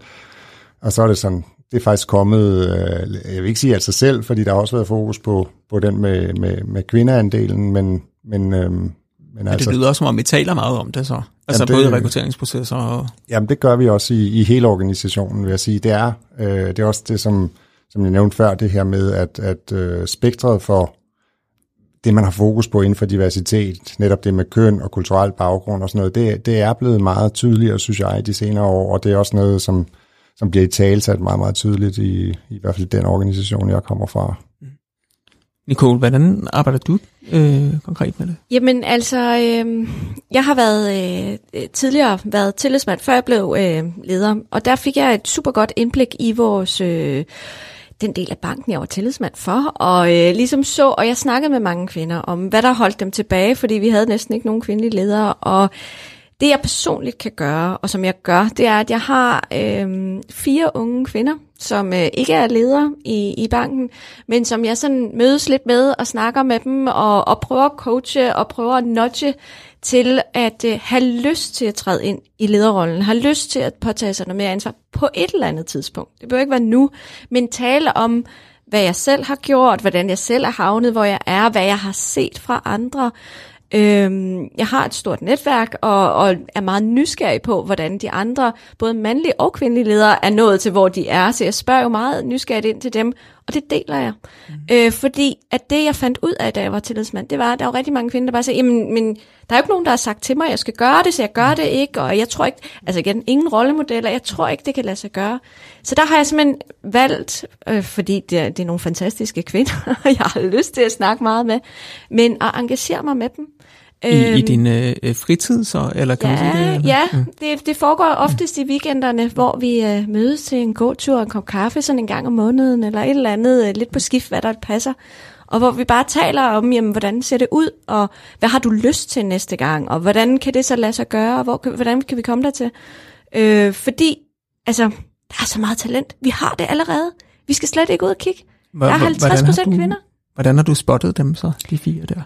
Speaker 4: og så er det sådan, det er faktisk kommet, øh, jeg vil ikke sige af sig selv, fordi der har også været fokus på, på den med, med, med kvindeandelen, men, men, øh, men
Speaker 2: altså, det lyder også som om, vi taler meget om det så. Altså
Speaker 4: Jamen,
Speaker 2: både
Speaker 4: det-
Speaker 2: rekrutteringsprocesser og...
Speaker 4: Jamen det gør vi også i, i hele organisationen, vil jeg sige. Det er, øh, det er også det, som, som jeg nævnte før, det her med, at, at øh, spektret for det, man har fokus på inden for diversitet, netop det med køn og kulturel baggrund og sådan noget, det, det er blevet meget tydeligere, synes jeg, i de senere år, og det er også noget, som, som bliver i talsat meget, meget tydeligt i, i hvert fald den organisation, jeg kommer fra.
Speaker 2: Nicole, hvordan arbejder du øh, konkret med det?
Speaker 5: Jamen altså, øh, jeg har været øh, tidligere været tillidsmand, før jeg blev øh, leder, og der fik jeg et super godt indblik i vores øh, den del af banken, jeg var tillidsmand for, og øh, ligesom så, og jeg snakkede med mange kvinder om, hvad der holdt dem tilbage, fordi vi havde næsten ikke nogen kvindelige ledere, og det jeg personligt kan gøre, og som jeg gør, det er, at jeg har øh, fire unge kvinder, som øh, ikke er ledere i, i banken, men som jeg sådan mødes lidt med og snakker med dem, og, og prøver at coache og prøver at nudge til at øh, have lyst til at træde ind i lederrollen, have lyst til at påtage sig noget mere ansvar på et eller andet tidspunkt. Det behøver ikke være nu, men tale om, hvad jeg selv har gjort, hvordan jeg selv er havnet, hvor jeg er, hvad jeg har set fra andre. Øhm, jeg har et stort netværk og, og er meget nysgerrig på, hvordan de andre, både mandlige og kvindelige ledere, er nået til, hvor de er. Så jeg spørger jo meget nysgerrigt ind til dem, og det deler jeg. Mm. Øh, fordi at det, jeg fandt ud af, da jeg var tillidsmand, det var, at der var rigtig mange kvinder, der bare sagde, jamen, men der er jo ikke nogen, der har sagt til mig, at jeg skal gøre det, så jeg gør det ikke, og jeg tror ikke, altså igen, ingen rollemodeller, jeg tror ikke, det kan lade sig gøre. Så der har jeg simpelthen valgt, øh, fordi det er, det er nogle fantastiske kvinder, <laughs> jeg har lyst til at snakke meget med, men at engagere mig med dem.
Speaker 2: I, i din øh, fritid så, eller kan man sige
Speaker 5: Ja,
Speaker 2: det?
Speaker 5: ja det, det foregår oftest i weekenderne, hvor vi øh, mødes til en gåtur og en kop kaffe sådan en gang om måneden, eller et eller andet, øh, lidt på skift, hvad der passer. Og hvor vi bare taler om, jamen, hvordan ser det ud, og hvad har du lyst til næste gang, og hvordan kan det så lade sig gøre, og hvor, hvordan kan vi komme der til? Øh, fordi, altså, der er så meget talent. Vi har det allerede. Vi skal slet ikke ud og kigge.
Speaker 2: Hvor-
Speaker 5: Der er
Speaker 2: hvor-
Speaker 5: 50
Speaker 2: hvordan har
Speaker 5: procent kvinder.
Speaker 2: Hvordan har du spottet dem så, de fire der?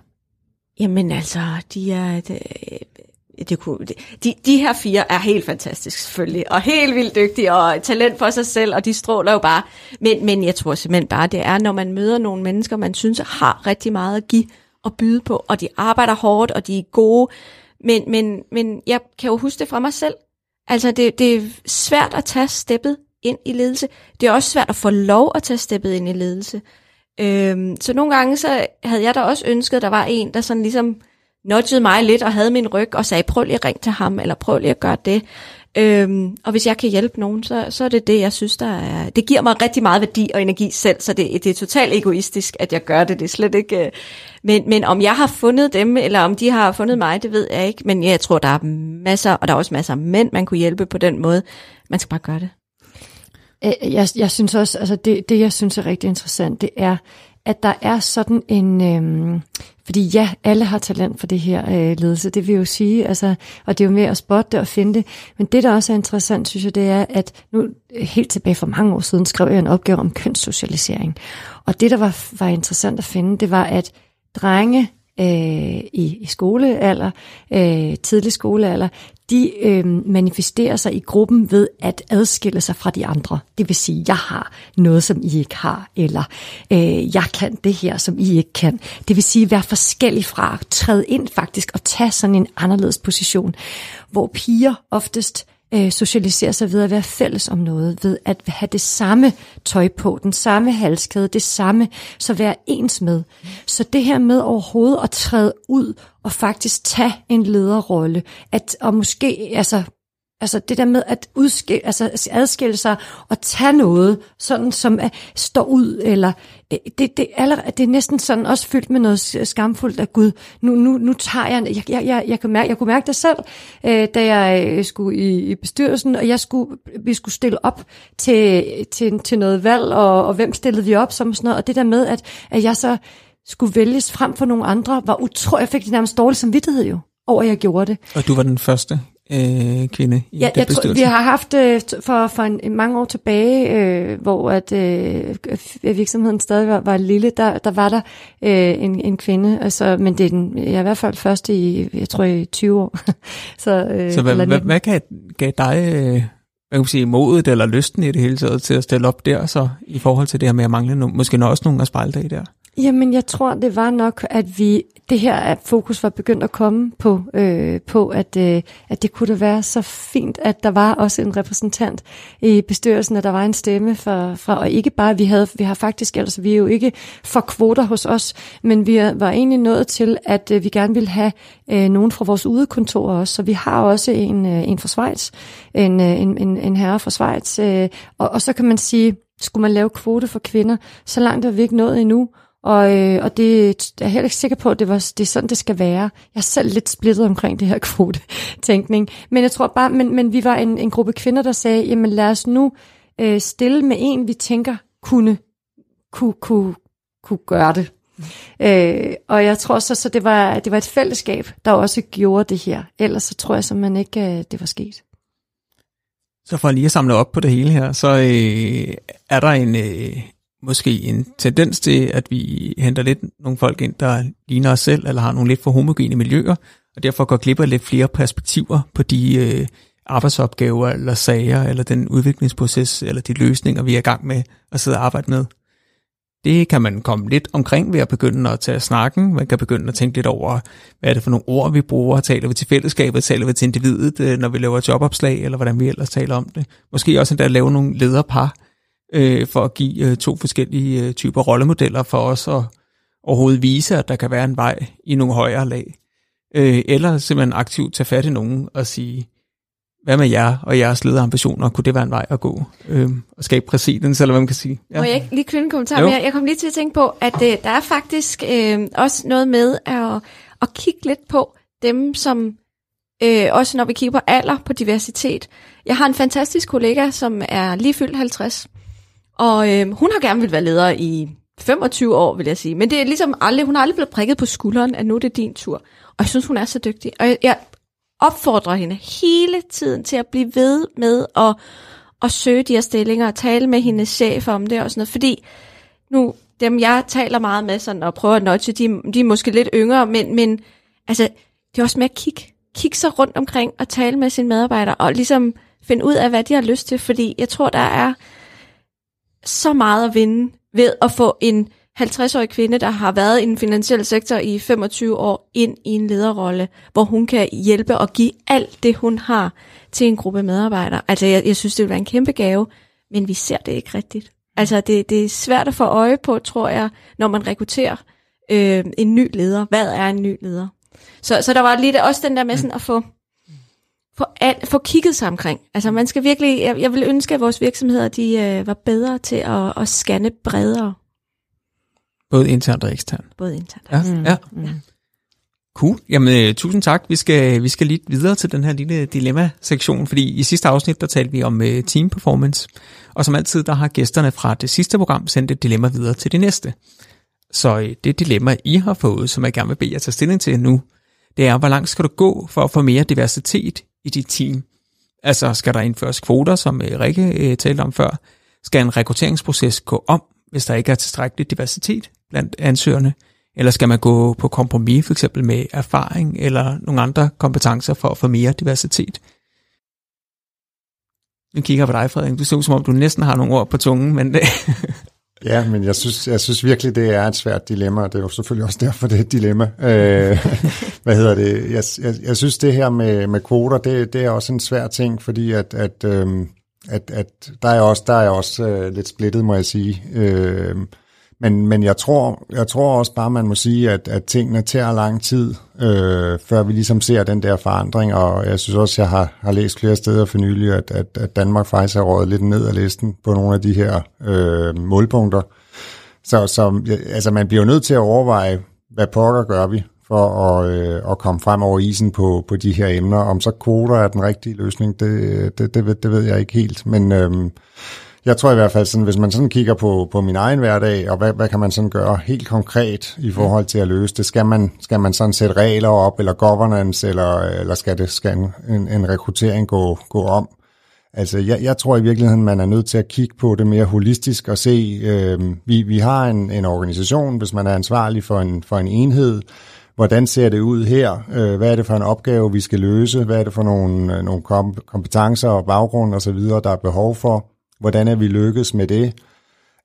Speaker 5: Jamen altså, de er... Øh, det, det kunne, de, de her fire er helt fantastiske selvfølgelig, og helt vildt dygtige, og talent for sig selv, og de stråler jo bare. Men, men jeg tror simpelthen bare, det er, når man møder nogle mennesker, man synes har rigtig meget at give og byde på, og de arbejder hårdt, og de er gode. Men, men, men jeg kan jo huske det fra mig selv. Altså, det, det er svært at tage steppet ind i ledelse. Det er også svært at få lov at tage steppet ind i ledelse. Øhm, så nogle gange så havde jeg da også ønsket, at der var en, der sådan ligesom nudgede mig lidt og havde min ryg og sagde, prøv lige at ringe til ham, eller prøv lige at gøre det. Øhm, og hvis jeg kan hjælpe nogen, så, så er det det, jeg synes, der er... Det giver mig rigtig meget værdi og energi selv, så det, det er totalt egoistisk, at jeg gør det. Det er slet ikke... Øh, men, men om jeg har fundet dem, eller om de har fundet mig, det ved jeg ikke. Men jeg tror, der er masser, og der er også masser af mænd, man kunne hjælpe på den måde. Man skal bare gøre det.
Speaker 3: Øh, jeg, jeg synes også, altså det, det jeg synes er rigtig interessant, det er, at der er sådan en, øhm, fordi ja, alle har talent for det her øh, ledelse, det vil jo sige, altså, og det er jo med at spotte det og finde det, men det der også er interessant, synes jeg, det er, at nu øh, helt tilbage for mange år siden skrev jeg en opgave om kønssocialisering, og det der var, var interessant at finde, det var, at drenge øh, i, i skolealder, øh, tidlig skolealder, de øh, manifesterer sig i gruppen ved at adskille sig fra de andre. Det vil sige, jeg har noget, som I ikke har, eller øh, jeg kan det her, som I ikke kan. Det vil sige, være forskellig fra, træde ind faktisk og tage sådan en anderledes position, hvor piger oftest øh, socialisere sig ved at være fælles om noget, ved at have det samme tøj på, den samme halskæde, det samme, så være ens med. Så det her med overhovedet at træde ud og faktisk tage en lederrolle, at, og måske, altså, Altså det der med at udskille, altså adskille sig og tage noget, sådan som at står ud, eller øh, det, det, allerede, det er næsten sådan også fyldt med noget skamfuldt af Gud. Nu, nu, nu tager jeg, jeg, jeg, jeg, jeg, kunne, mærke, jeg kunne mærke det selv, øh, da jeg øh, skulle i, i bestyrelsen, og jeg skulle, vi skulle stille op til, til, til noget valg, og, og hvem stillede vi op som sådan noget, og det der med, at, at jeg så skulle vælges frem for nogle andre, var utrolig, jeg fik det nærmest dårlig samvittighed jo, over at jeg gjorde det.
Speaker 2: Og du var den første øh, kvinde i
Speaker 3: Ja, jeg tror, vi har haft øh, for, for en, mange år tilbage, øh, hvor at øh, virksomheden stadig var, var lille, der, der var der øh, en, en kvinde, altså, men det er den, jeg er i hvert fald første i, jeg tror i 20 år. <laughs> så, øh,
Speaker 2: Så hvad, hvad,
Speaker 3: 19.
Speaker 2: hvad gav, gav dig øh, hvad kan man sige, modet eller lysten i det hele taget til at stille op der, så i forhold til det her med at mangle no, måske også nogle dig i der?
Speaker 3: Jamen, jeg tror, det var nok, at vi det her at fokus var begyndt at komme på, øh, på at, øh, at det kunne da være så fint, at der var også en repræsentant i bestyrelsen, at der var en stemme fra, fra og ikke bare, vi havde, vi har faktisk, altså vi er jo ikke for kvoter hos os, men vi var egentlig nået til, at øh, vi gerne ville have øh, nogen fra vores udekontor også, så vi har også en, øh, en fra Schweiz, en, øh, en, en, en herre fra Schweiz, øh, og, og så kan man sige, skulle man lave kvote for kvinder, så langt er vi ikke nået endnu, og, øh, og det jeg er jeg heller ikke sikker på, at det, var, det er sådan, det skal være. Jeg er selv lidt splittet omkring det her <laughs> kvote-tænkning. Men jeg tror bare, men, men vi var en, en gruppe kvinder, der sagde, jamen lad os nu øh, stille med en, vi tænker kunne, kunne, kunne, kunne gøre det. Øh, og jeg tror så, så det var, det var et fællesskab, der også gjorde det her. Ellers så tror jeg simpelthen ikke, at det var sket.
Speaker 2: Så for lige at samle op på det hele her, så øh, er der en, øh, måske en tendens til, at vi henter lidt nogle folk ind, der ligner os selv, eller har nogle lidt for homogene miljøer, og derfor går glip af lidt flere perspektiver på de øh, arbejdsopgaver, eller sager, eller den udviklingsproces, eller de løsninger, vi er i gang med at sidde og arbejde med. Det kan man komme lidt omkring ved at begynde at tage snakken. Man kan begynde at tænke lidt over, hvad er det for nogle ord, vi bruger. Taler vi til fællesskabet, taler vi til individet, øh, når vi laver jobopslag, eller hvordan vi ellers taler om det. Måske også endda at lave nogle lederpar, øh, for at give øh, to forskellige øh, typer rollemodeller for os at overhovedet vise, at der kan være en vej i nogle højere lag. Øh, eller simpelthen aktivt tage fat i nogen og sige, hvad med jer og jeres lederambitioner? Kunne det være en vej at gå? Øh, og skabe præsidens, eller hvad man kan sige?
Speaker 5: Ja. Må jeg ikke lige knytte en kommentar mere? Jeg kom lige til at tænke på, at øh, der er faktisk øh, også noget med at, at kigge lidt på dem, som øh, også når vi kigger på alder, på diversitet. Jeg har en fantastisk kollega, som er lige fyldt 50, og øh, hun har gerne vil være leder i 25 år, vil jeg sige. Men det er ligesom aldrig, hun har aldrig blevet prikket på skulderen, at nu er det din tur. Og jeg synes, hun er så dygtig. Og jeg, jeg opfordrer hende hele tiden til at blive ved med at, at søge de her stillinger og tale med hendes chef om det og sådan noget. Fordi nu, dem jeg taler meget med sådan, og prøver at nudge, de, de er måske lidt yngre, men, men altså, det er også med at kigge, kigge sig rundt omkring og tale med sine medarbejdere og ligesom finde ud af, hvad de har lyst til. Fordi jeg tror, der er så meget at vinde ved at få en 50-årig kvinde, der har været i den finansielle sektor i 25 år, ind i en lederrolle, hvor hun kan hjælpe og give alt det, hun har til en gruppe medarbejdere. Altså, jeg, jeg synes, det vil være en kæmpe gave, men vi ser det ikke rigtigt. Altså, det, det er svært at få øje på, tror jeg, når man rekrutterer øh, en ny leder. Hvad er en ny leder? Så, så der var lige også den der med sådan at få få, al, få kigget sig omkring. Altså man skal virkelig, jeg, jeg vil ønske, at vores virksomheder de øh, var bedre til at, at scanne bredere.
Speaker 2: Både internt og eksternt.
Speaker 5: Både internt
Speaker 2: og ja, ja. Mm. ja. Cool. Jamen, uh, tusind tak. Vi skal, vi skal lige videre til den her lille dilemma-sektion, fordi i sidste afsnit, der talte vi om uh, team performance, og som altid, der har gæsterne fra det sidste program sendt et dilemma videre til det næste. Så uh, det dilemma, I har fået, som jeg gerne vil bede jer tage stilling til nu, det er, hvor langt skal du gå for at få mere diversitet i dit team? Altså, skal der indføres kvoter, som øh, Rikke øh, talte om før? Skal en rekrutteringsproces gå om, hvis der ikke er tilstrækkelig diversitet blandt ansøgerne? Eller skal man gå på kompromis, for eksempel med erfaring eller nogle andre kompetencer for at få mere diversitet? Nu kigger på dig, Frederik. Du ser ud som om, du næsten har nogle ord på tungen, men. Øh, <laughs>
Speaker 4: ja, men jeg synes, jeg synes virkelig, det er et svært dilemma, og det er jo selvfølgelig også derfor, det er et dilemma. Øh, hvad hedder det? Jeg, jeg, jeg synes, det her med, med kvoter, det, det er også en svær ting, fordi at, at, øhm, at, at der er også, der er også øh, lidt splittet, må jeg sige. Øh, men, men jeg, tror, jeg tror også bare, man må sige, at, at tingene tager lang tid, øh, før vi ligesom ser den der forandring, og jeg synes også, jeg har, har læst flere steder for nylig, at, at, at Danmark faktisk har rådet lidt ned ad listen på nogle af de her øh, målpunkter. Så, så altså, man bliver jo nødt til at overveje, hvad pokker gør vi for at, øh, at komme frem over isen på, på de her emner. Om så kvoter er den rigtige løsning, det, det, det, ved, det ved jeg ikke helt, men... Øh, jeg tror i hvert fald, sådan, hvis man sådan kigger på, på min egen hverdag, og hvad, hvad kan man sådan gøre helt konkret i forhold til at løse det? Skal man, skal man sådan sætte regler op, eller governance, eller, eller skal, det, skal en, en rekruttering gå, gå om? Altså, jeg, jeg tror i virkeligheden, man er nødt til at kigge på det mere holistisk og se, øh, vi, vi har en, en organisation, hvis man er ansvarlig for en, for en enhed, hvordan ser det ud her? Øh, hvad er det for en opgave, vi skal løse? Hvad er det for nogle, øh, nogle kompetencer og baggrund osv., der er behov for? Hvordan er vi lykkes med det?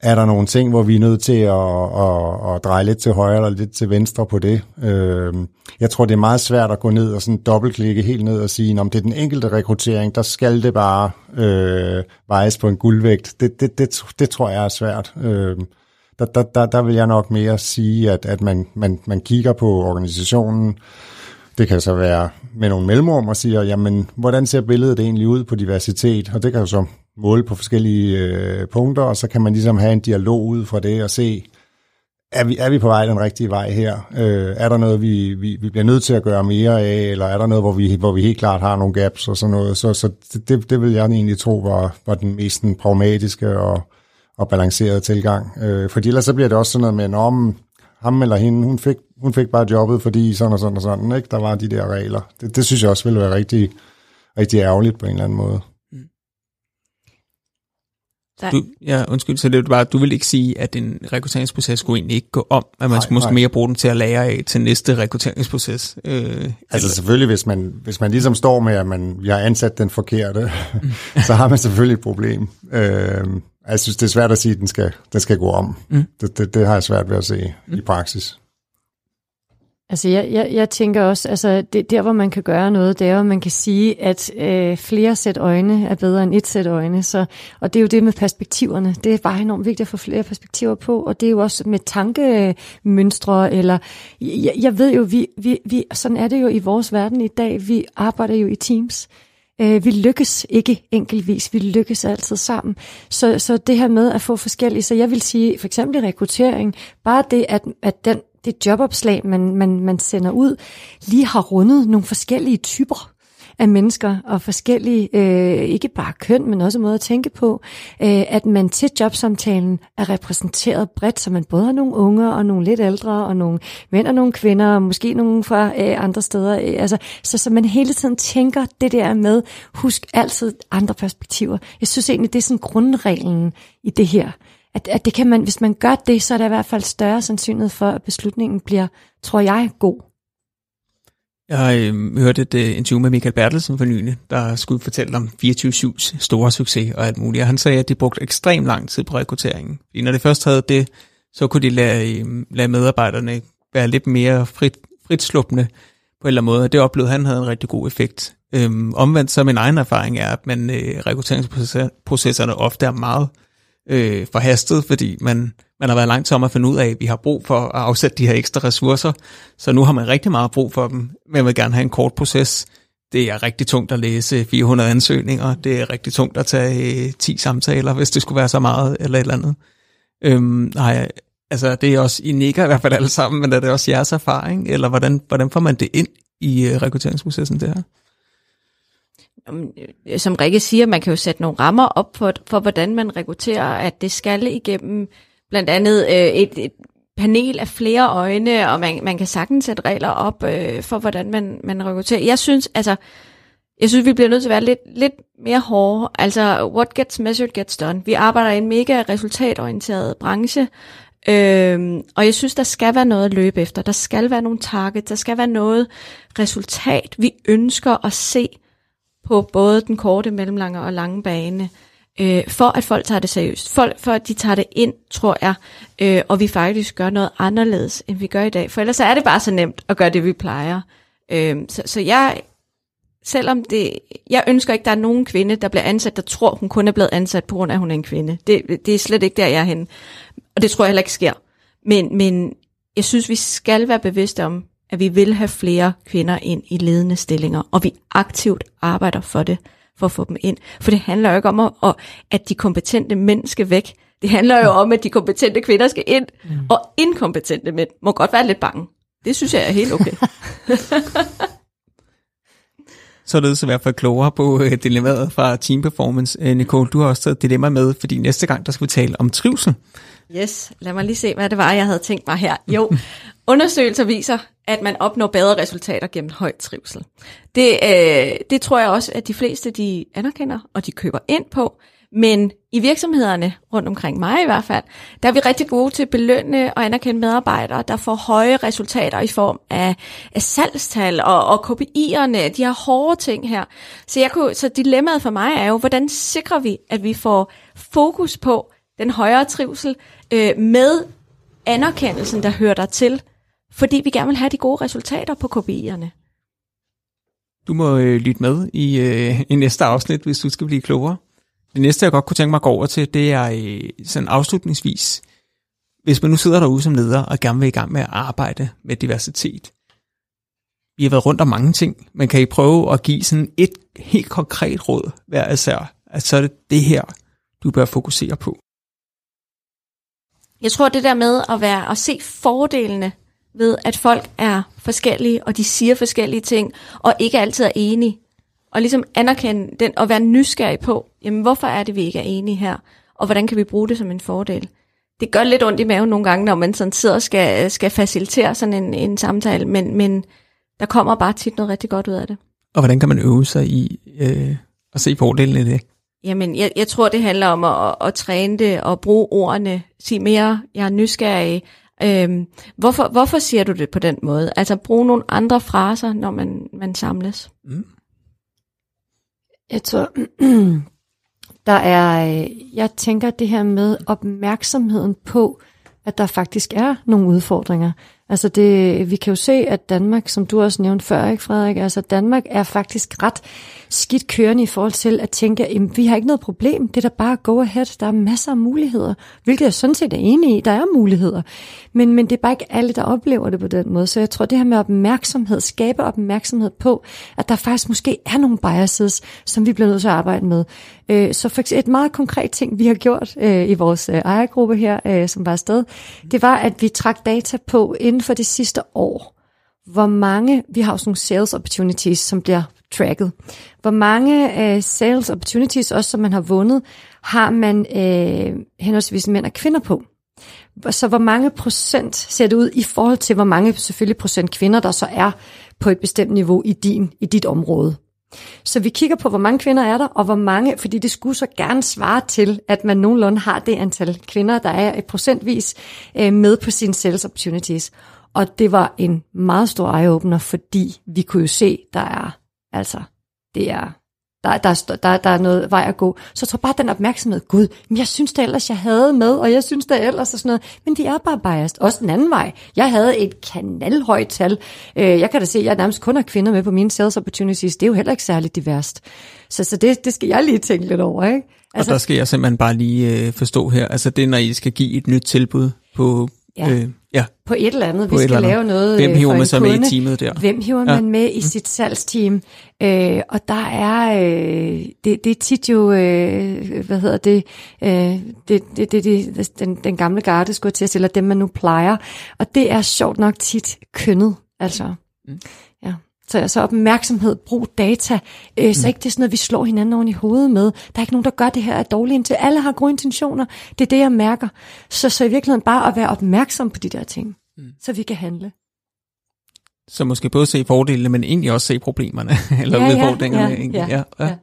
Speaker 4: er der nogle ting, hvor vi er nødt til at, at, at dreje lidt til højre eller lidt til venstre på det. Øh, jeg tror, det er meget svært at gå ned og sådan dobbeltklikke helt ned og sige, om det er den enkelte rekruttering, der skal det bare øh, vejes på en guldvægt. Det, det, det, det tror jeg er svært. Øh, der, der, der, der vil jeg nok mere sige, at, at man, man, man kigger på organisationen, det kan så være med nogle mellemrum og siger, jamen, hvordan ser billedet egentlig ud på diversitet? Og det kan jo så måle på forskellige øh, punkter, og så kan man ligesom have en dialog ud fra det og se, er vi, er vi på vej den rigtige vej her? Øh, er der noget, vi, vi, vi bliver nødt til at gøre mere af, eller er der noget, hvor vi, hvor vi helt klart har nogle gaps og sådan noget? Så, så det, det vil jeg egentlig tro var, var den mest den pragmatiske og, og balancerede tilgang. Øh, fordi ellers så bliver det også sådan noget med, om ham eller hende, hun fik, hun fik bare jobbet, fordi sådan og sådan og sådan, ikke? der var de der regler. Det, det synes jeg også ville være rigtig, rigtig ærgerligt på en eller anden måde.
Speaker 2: Du, ja, undskyld, så det er bare, du vil ikke sige, at en rekrutteringsproces skulle egentlig ikke gå om, at man nej, skulle måske nej. mere bruge den til at lære af til næste rekrutteringsproces. Øh,
Speaker 4: altså eller? selvfølgelig, hvis man, hvis man ligesom står med, at man, vi har ansat den forkerte, mm. <laughs> så har man selvfølgelig et problem. Øh, jeg synes, det er svært at sige, at den skal, den skal gå om. Mm. Det, det, det har jeg svært ved at se mm. i praksis.
Speaker 3: Altså jeg, jeg, jeg tænker også, altså det, der hvor man kan gøre noget, det er, at man kan sige, at øh, flere sæt øjne er bedre end et sæt øjne. Så, og det er jo det med perspektiverne. Det er bare enormt vigtigt at få flere perspektiver på, og det er jo også med tankemønstre, eller jeg, jeg ved jo, vi, vi, vi, sådan er det jo i vores verden i dag. Vi arbejder jo i teams. Øh, vi lykkes ikke enkeltvis, vi lykkes altid sammen. Så, så det her med at få forskellige, så jeg vil sige, for eksempel rekruttering, bare det, at, at den det jobopslag, man, man, man sender ud, lige har rundet nogle forskellige typer af mennesker og forskellige, øh, ikke bare køn, men også måder at tænke på, øh, at man til jobsamtalen er repræsenteret bredt, så man både har nogle unge og nogle lidt ældre, og nogle mænd og nogle kvinder, og måske nogle fra øh, andre steder. Øh, altså, så, så man hele tiden tænker det der med, husk altid andre perspektiver. Jeg synes egentlig, det er sådan grundreglen i det her at, at det kan man, hvis man gør det, så er der i hvert fald større sandsynlighed for, at beslutningen bliver, tror jeg, god.
Speaker 2: Jeg øh, hørte et øh, interview med Michael Bertelsen for nylig, der skulle fortælle om 24-7's store succes og alt muligt. Og han sagde, at de brugte ekstremt lang tid på rekrutteringen. Fordi når de først havde det, så kunne de lade, øh, lade medarbejderne være lidt mere frit, fritsluppende på en eller anden måde. Og det oplevede han havde en rigtig god effekt. Øhm, omvendt så min egen erfaring er, at man, øh, rekrutteringsprocesserne ofte er meget øh, Øh, forhastet, fordi man, man har været langt om at finde ud af, at vi har brug for at afsætte de her ekstra ressourcer, så nu har man rigtig meget brug for dem, men vil gerne have en kort proces. Det er rigtig tungt at læse 400 ansøgninger, det er rigtig tungt at tage øh, 10 samtaler, hvis det skulle være så meget, eller et eller andet. Øhm, nej, altså det er også, I nikker i hvert fald alle sammen, men er det også jeres erfaring, eller hvordan, hvordan får man det ind i øh, rekrutteringsprocessen, det her?
Speaker 5: Øh, som Rikke siger, man kan jo sætte nogle rammer op for, for hvordan man rekrutterer, at det skal igennem blandt andet øh, et, et panel af flere øjne, og man, man kan sagtens sætte regler op øh, for, hvordan man, man rekrutterer. Jeg synes, altså, jeg synes, vi bliver nødt til at være lidt, lidt mere hårde. Altså, what gets measured gets done. Vi arbejder i en mega resultatorienteret branche, Øhm, og jeg synes, der skal være noget at løbe efter. Der skal være nogle targets, der skal være noget resultat, vi ønsker at se på både den korte, mellemlange og lange bane, øh, for at folk tager det seriøst. Folk, for at de tager det ind, tror jeg, øh, og vi faktisk gør noget anderledes, end vi gør i dag. For ellers er det bare så nemt at gøre det, vi plejer. Øh, så, så jeg, selvom det, jeg ønsker ikke, der er nogen kvinde, der bliver ansat, der tror, hun kun er blevet ansat på grund af, at hun er en kvinde. Det, det er slet ikke der, jeg er henne. Og det tror jeg heller ikke sker. Men, men jeg synes, vi skal være bevidste om, at vi vil have flere kvinder ind i ledende stillinger, og vi aktivt arbejder for det, for at få dem ind. For det handler jo ikke om, at, at de kompetente mænd skal væk. Det handler jo om, at de kompetente kvinder skal ind, mm. og inkompetente mænd må godt være lidt bange. Det synes jeg er helt okay. <laughs>
Speaker 2: så er det i hvert fald klogere på uh, dilemmaet fra Team Performance. Uh, Nicole, du har også taget dilemma med, fordi næste gang, der skal vi tale om trivsel.
Speaker 5: Yes, lad mig lige se, hvad det var, jeg havde tænkt mig her. Jo, <laughs> undersøgelser viser, at man opnår bedre resultater gennem høj trivsel. Det, øh, det tror jeg også, at de fleste de anerkender, og de køber ind på. Men i virksomhederne, rundt omkring mig i hvert fald, der er vi rigtig gode til at belønne og anerkende medarbejdere, der får høje resultater i form af, af salgstal og, og KPI'erne, de har hårde ting her. Så, jeg kunne, så dilemmaet for mig er jo, hvordan sikrer vi, at vi får fokus på, den højere trivsel, øh, med anerkendelsen, der hører der til, fordi vi gerne vil have de gode resultater på KPI'erne.
Speaker 2: Du må øh, lytte med i, øh, i næste afsnit, hvis du skal blive klogere. Det næste, jeg godt kunne tænke mig at gå over til, det er øh, sådan afslutningsvis. Hvis man nu sidder derude som leder og gerne vil i gang med at arbejde med diversitet. Vi har været rundt om mange ting, men kan I prøve at give sådan et helt konkret råd hver især, at så er det det her, du bør fokusere på?
Speaker 5: Jeg tror, det der med at, være, at se fordelene ved, at folk er forskellige, og de siger forskellige ting, og ikke altid er enige, og ligesom anerkende den, og være nysgerrig på, jamen hvorfor er det, vi ikke er enige her, og hvordan kan vi bruge det som en fordel. Det gør lidt ondt i maven nogle gange, når man sådan sidder og skal, skal facilitere sådan en, en samtale, men, men der kommer bare tit noget rigtig godt ud af det.
Speaker 2: Og hvordan kan man øve sig i øh, at se fordelen i det?
Speaker 5: Jamen, jeg, jeg tror, det handler om at, at, at træne det og bruge ordene. Sige mere, jeg er nysgerrig. Øhm, hvorfor, hvorfor siger du det på den måde? Altså, bruge nogle andre fraser, når man, man samles. Mm.
Speaker 3: Jeg tror, <clears throat> der er, øh, jeg tænker det her med opmærksomheden på, at der faktisk er nogle udfordringer. Altså det, vi kan jo se, at Danmark, som du også nævnte før, ikke Frederik, altså Danmark er faktisk ret skidt kørende i forhold til at tænke, at vi har ikke noget problem, det er da bare go ahead, der er masser af muligheder, hvilket jeg sådan set er enig i, der er muligheder. Men, men det er bare ikke alle, der oplever det på den måde, så jeg tror, det her med opmærksomhed, skabe opmærksomhed på, at der faktisk måske er nogle biases, som vi bliver nødt til at arbejde med. Øh, så for eksempel et meget konkret ting, vi har gjort øh, i vores øh, ejergruppe her, øh, som var afsted, det var, at vi trak data på inden for det sidste år, hvor mange, vi har også nogle sales opportunities, som bliver tracket. Hvor mange øh, sales opportunities, også som man har vundet, har man øh, henholdsvis mænd og kvinder på. Så hvor mange procent ser det ud i forhold til, hvor mange selvfølgelig procent kvinder, der så er på et bestemt niveau i, din, i dit område. Så vi kigger på, hvor mange kvinder er der, og hvor mange, fordi det skulle så gerne svare til, at man nogenlunde har det antal kvinder, der er et procentvis øh, med på sine sales opportunities. Og det var en meget stor eye-opener, fordi vi kunne jo se, der er Altså, det er, der, der, der, der er noget vej at gå. Så jeg tror bare, den opmærksomhed, gud, men jeg synes det ellers, jeg havde med, og jeg synes det ellers og sådan noget. Men de er bare biased. Også den anden vej. Jeg havde et kanalhøjt tal. Øh, jeg kan da se, at jeg nærmest kun har kvinder med på mine sales opportunities. Det er jo heller ikke særligt diverst. Så, så det, det skal jeg lige tænke lidt over, ikke?
Speaker 2: Altså, og der skal jeg simpelthen bare lige øh, forstå her. Altså det, når I skal give et nyt tilbud på...
Speaker 3: Ja. Øh, Ja. På et eller andet.
Speaker 2: På
Speaker 3: vi skal lave noget
Speaker 2: Hvem
Speaker 3: øh,
Speaker 2: hiver
Speaker 3: man
Speaker 2: så
Speaker 3: kunde.
Speaker 2: med i teamet der?
Speaker 3: Hvem hiver ja. man med i mm. sit salgsteam? Øh, og der er, øh, det, det er tit jo, øh, hvad hedder det, øh, det, det, det, det den, den gamle garde, skulle til at eller dem man nu plejer. Og det er sjovt nok tit kønnet, altså. Mm. Så, så opmærksomhed, brug data, øh, så mm. ikke det er sådan noget, vi slår hinanden oven i hovedet med. Der er ikke nogen, der gør det her af dårlige til. Alle har gode intentioner. Det er det, jeg mærker. Så, så i virkeligheden bare at være opmærksom på de der ting, mm. så vi kan handle.
Speaker 2: Så måske både se fordelene, men egentlig også se problemerne, <laughs> eller
Speaker 3: ja,
Speaker 2: udfordringerne.
Speaker 3: Ja, ja, ja, ja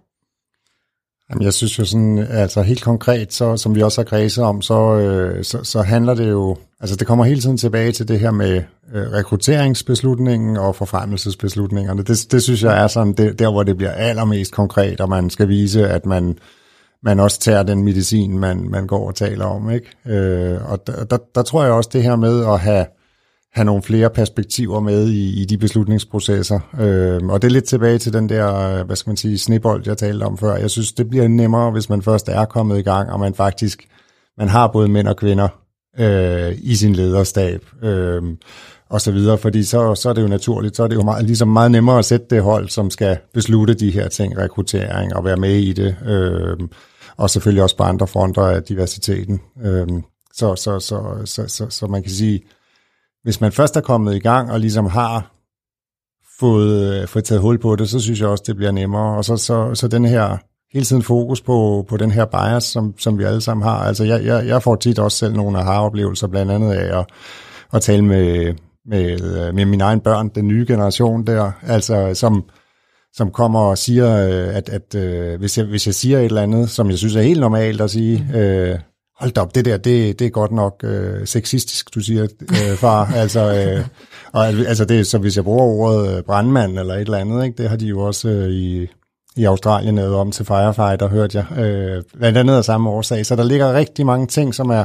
Speaker 3: ja.
Speaker 4: Jamen, jeg synes jo sådan, altså helt konkret, så, som vi også har kredset om, så, øh, så, så handler det jo, altså det kommer hele tiden tilbage til det her med øh, rekrutteringsbeslutningen og forfremmelsesbeslutningerne. Det, det synes jeg er sådan, det, der hvor det bliver allermest konkret, og man skal vise, at man, man også tager den medicin, man, man går og taler om. Ikke? Øh, og der, der, der tror jeg også det her med at have have nogle flere perspektiver med i, i de beslutningsprocesser. Øh, og det er lidt tilbage til den der, øh, hvad skal man sige, snebold, jeg talte om før. Jeg synes, det bliver nemmere, hvis man først er kommet i gang, og man faktisk man har både mænd og kvinder øh, i sin lederstab. Øh, og så videre, fordi så, så er det jo naturligt, så er det jo meget, ligesom meget nemmere at sætte det hold, som skal beslutte de her ting, rekruttering og være med i det, øh, og selvfølgelig også på andre fronter af diversiteten. Øh, så, så, så, så, så, så man kan sige, hvis man først er kommet i gang og ligesom har fået, øh, fået taget hul på det, så synes jeg også, det bliver nemmere. Og så, så, så den her hele tiden fokus på, på den her bias, som, som vi alle sammen har. Altså jeg, jeg, jeg får tit også selv nogle aha-oplevelser, blandt andet af at, at tale med, med, med mine egne børn, den nye generation der, altså som, som kommer og siger, øh, at, at øh, hvis, jeg, hvis jeg siger et eller andet, som jeg synes er helt normalt at sige, mm. øh, hold da op, det der, det, det er godt nok øh, sexistisk, du siger, øh, far. <laughs> altså, øh, og, altså det, så hvis jeg bruger ordet øh, brandmand eller et eller andet, ikke, det har de jo også øh, i, i Australien lavet om til firefighter, hørte jeg. Øh, blandt andet af samme årsag. Så der ligger rigtig mange ting, som er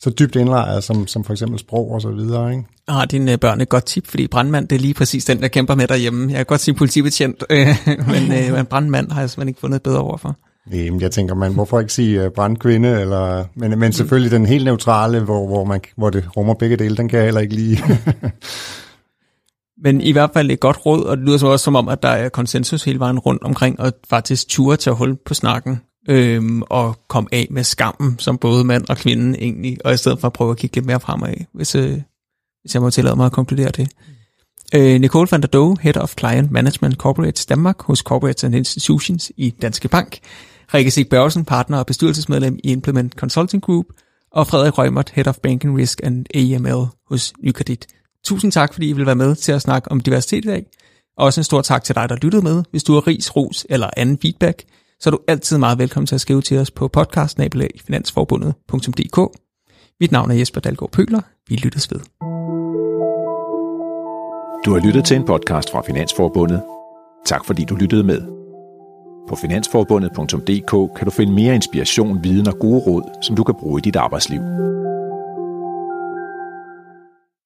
Speaker 4: så dybt indlejret, som, som for eksempel sprog og så videre. Ikke?
Speaker 2: Har dine børn et godt tip, fordi brandmand, det er lige præcis den, der kæmper med derhjemme. Jeg kan godt sige politibetjent, <laughs> øh, men øh, brandmand har jeg simpelthen ikke fundet et bedre ord for.
Speaker 4: Jamen, jeg tænker, man hvorfor ikke sige øh, brandkvinde, eller, men, men selvfølgelig den helt neutrale, hvor, hvor, man, hvor det rummer begge dele, den kan jeg heller ikke lide. <laughs>
Speaker 2: Men i hvert fald et godt råd, og det lyder så også som om, at der er konsensus hele vejen rundt omkring, og faktisk ture til at holde på snakken, øhm, og komme af med skammen, som både mand og kvinde egentlig, og i stedet for at prøve at kigge lidt mere fremad, hvis, øh, hvis jeg må tillade mig at konkludere det. Øh, Nicole van der Doe, Head of Client Management Corporates Danmark hos Corporates and Institutions i Danske Bank, Rikke Sig Børgesen, partner og bestyrelsesmedlem i Implement Consulting Group, og Frederik Rømert, Head of Banking Risk and AML hos Nykredit. Tusind tak, fordi I vil være med til at snakke om diversitet i dag. Også en stor tak til dig, der lyttede med. Hvis du har ris, ros eller anden feedback, så er du altid meget velkommen til at skrive til os på podcastnabelagfinansforbundet.dk. Mit navn er Jesper Dalgaard Pøler. Vi lyttes ved.
Speaker 1: Du har lyttet til en podcast fra Finansforbundet. Tak fordi du lyttede med. På finansforbundet.dk kan du finde mere inspiration, viden og gode råd, som du kan bruge i dit arbejdsliv.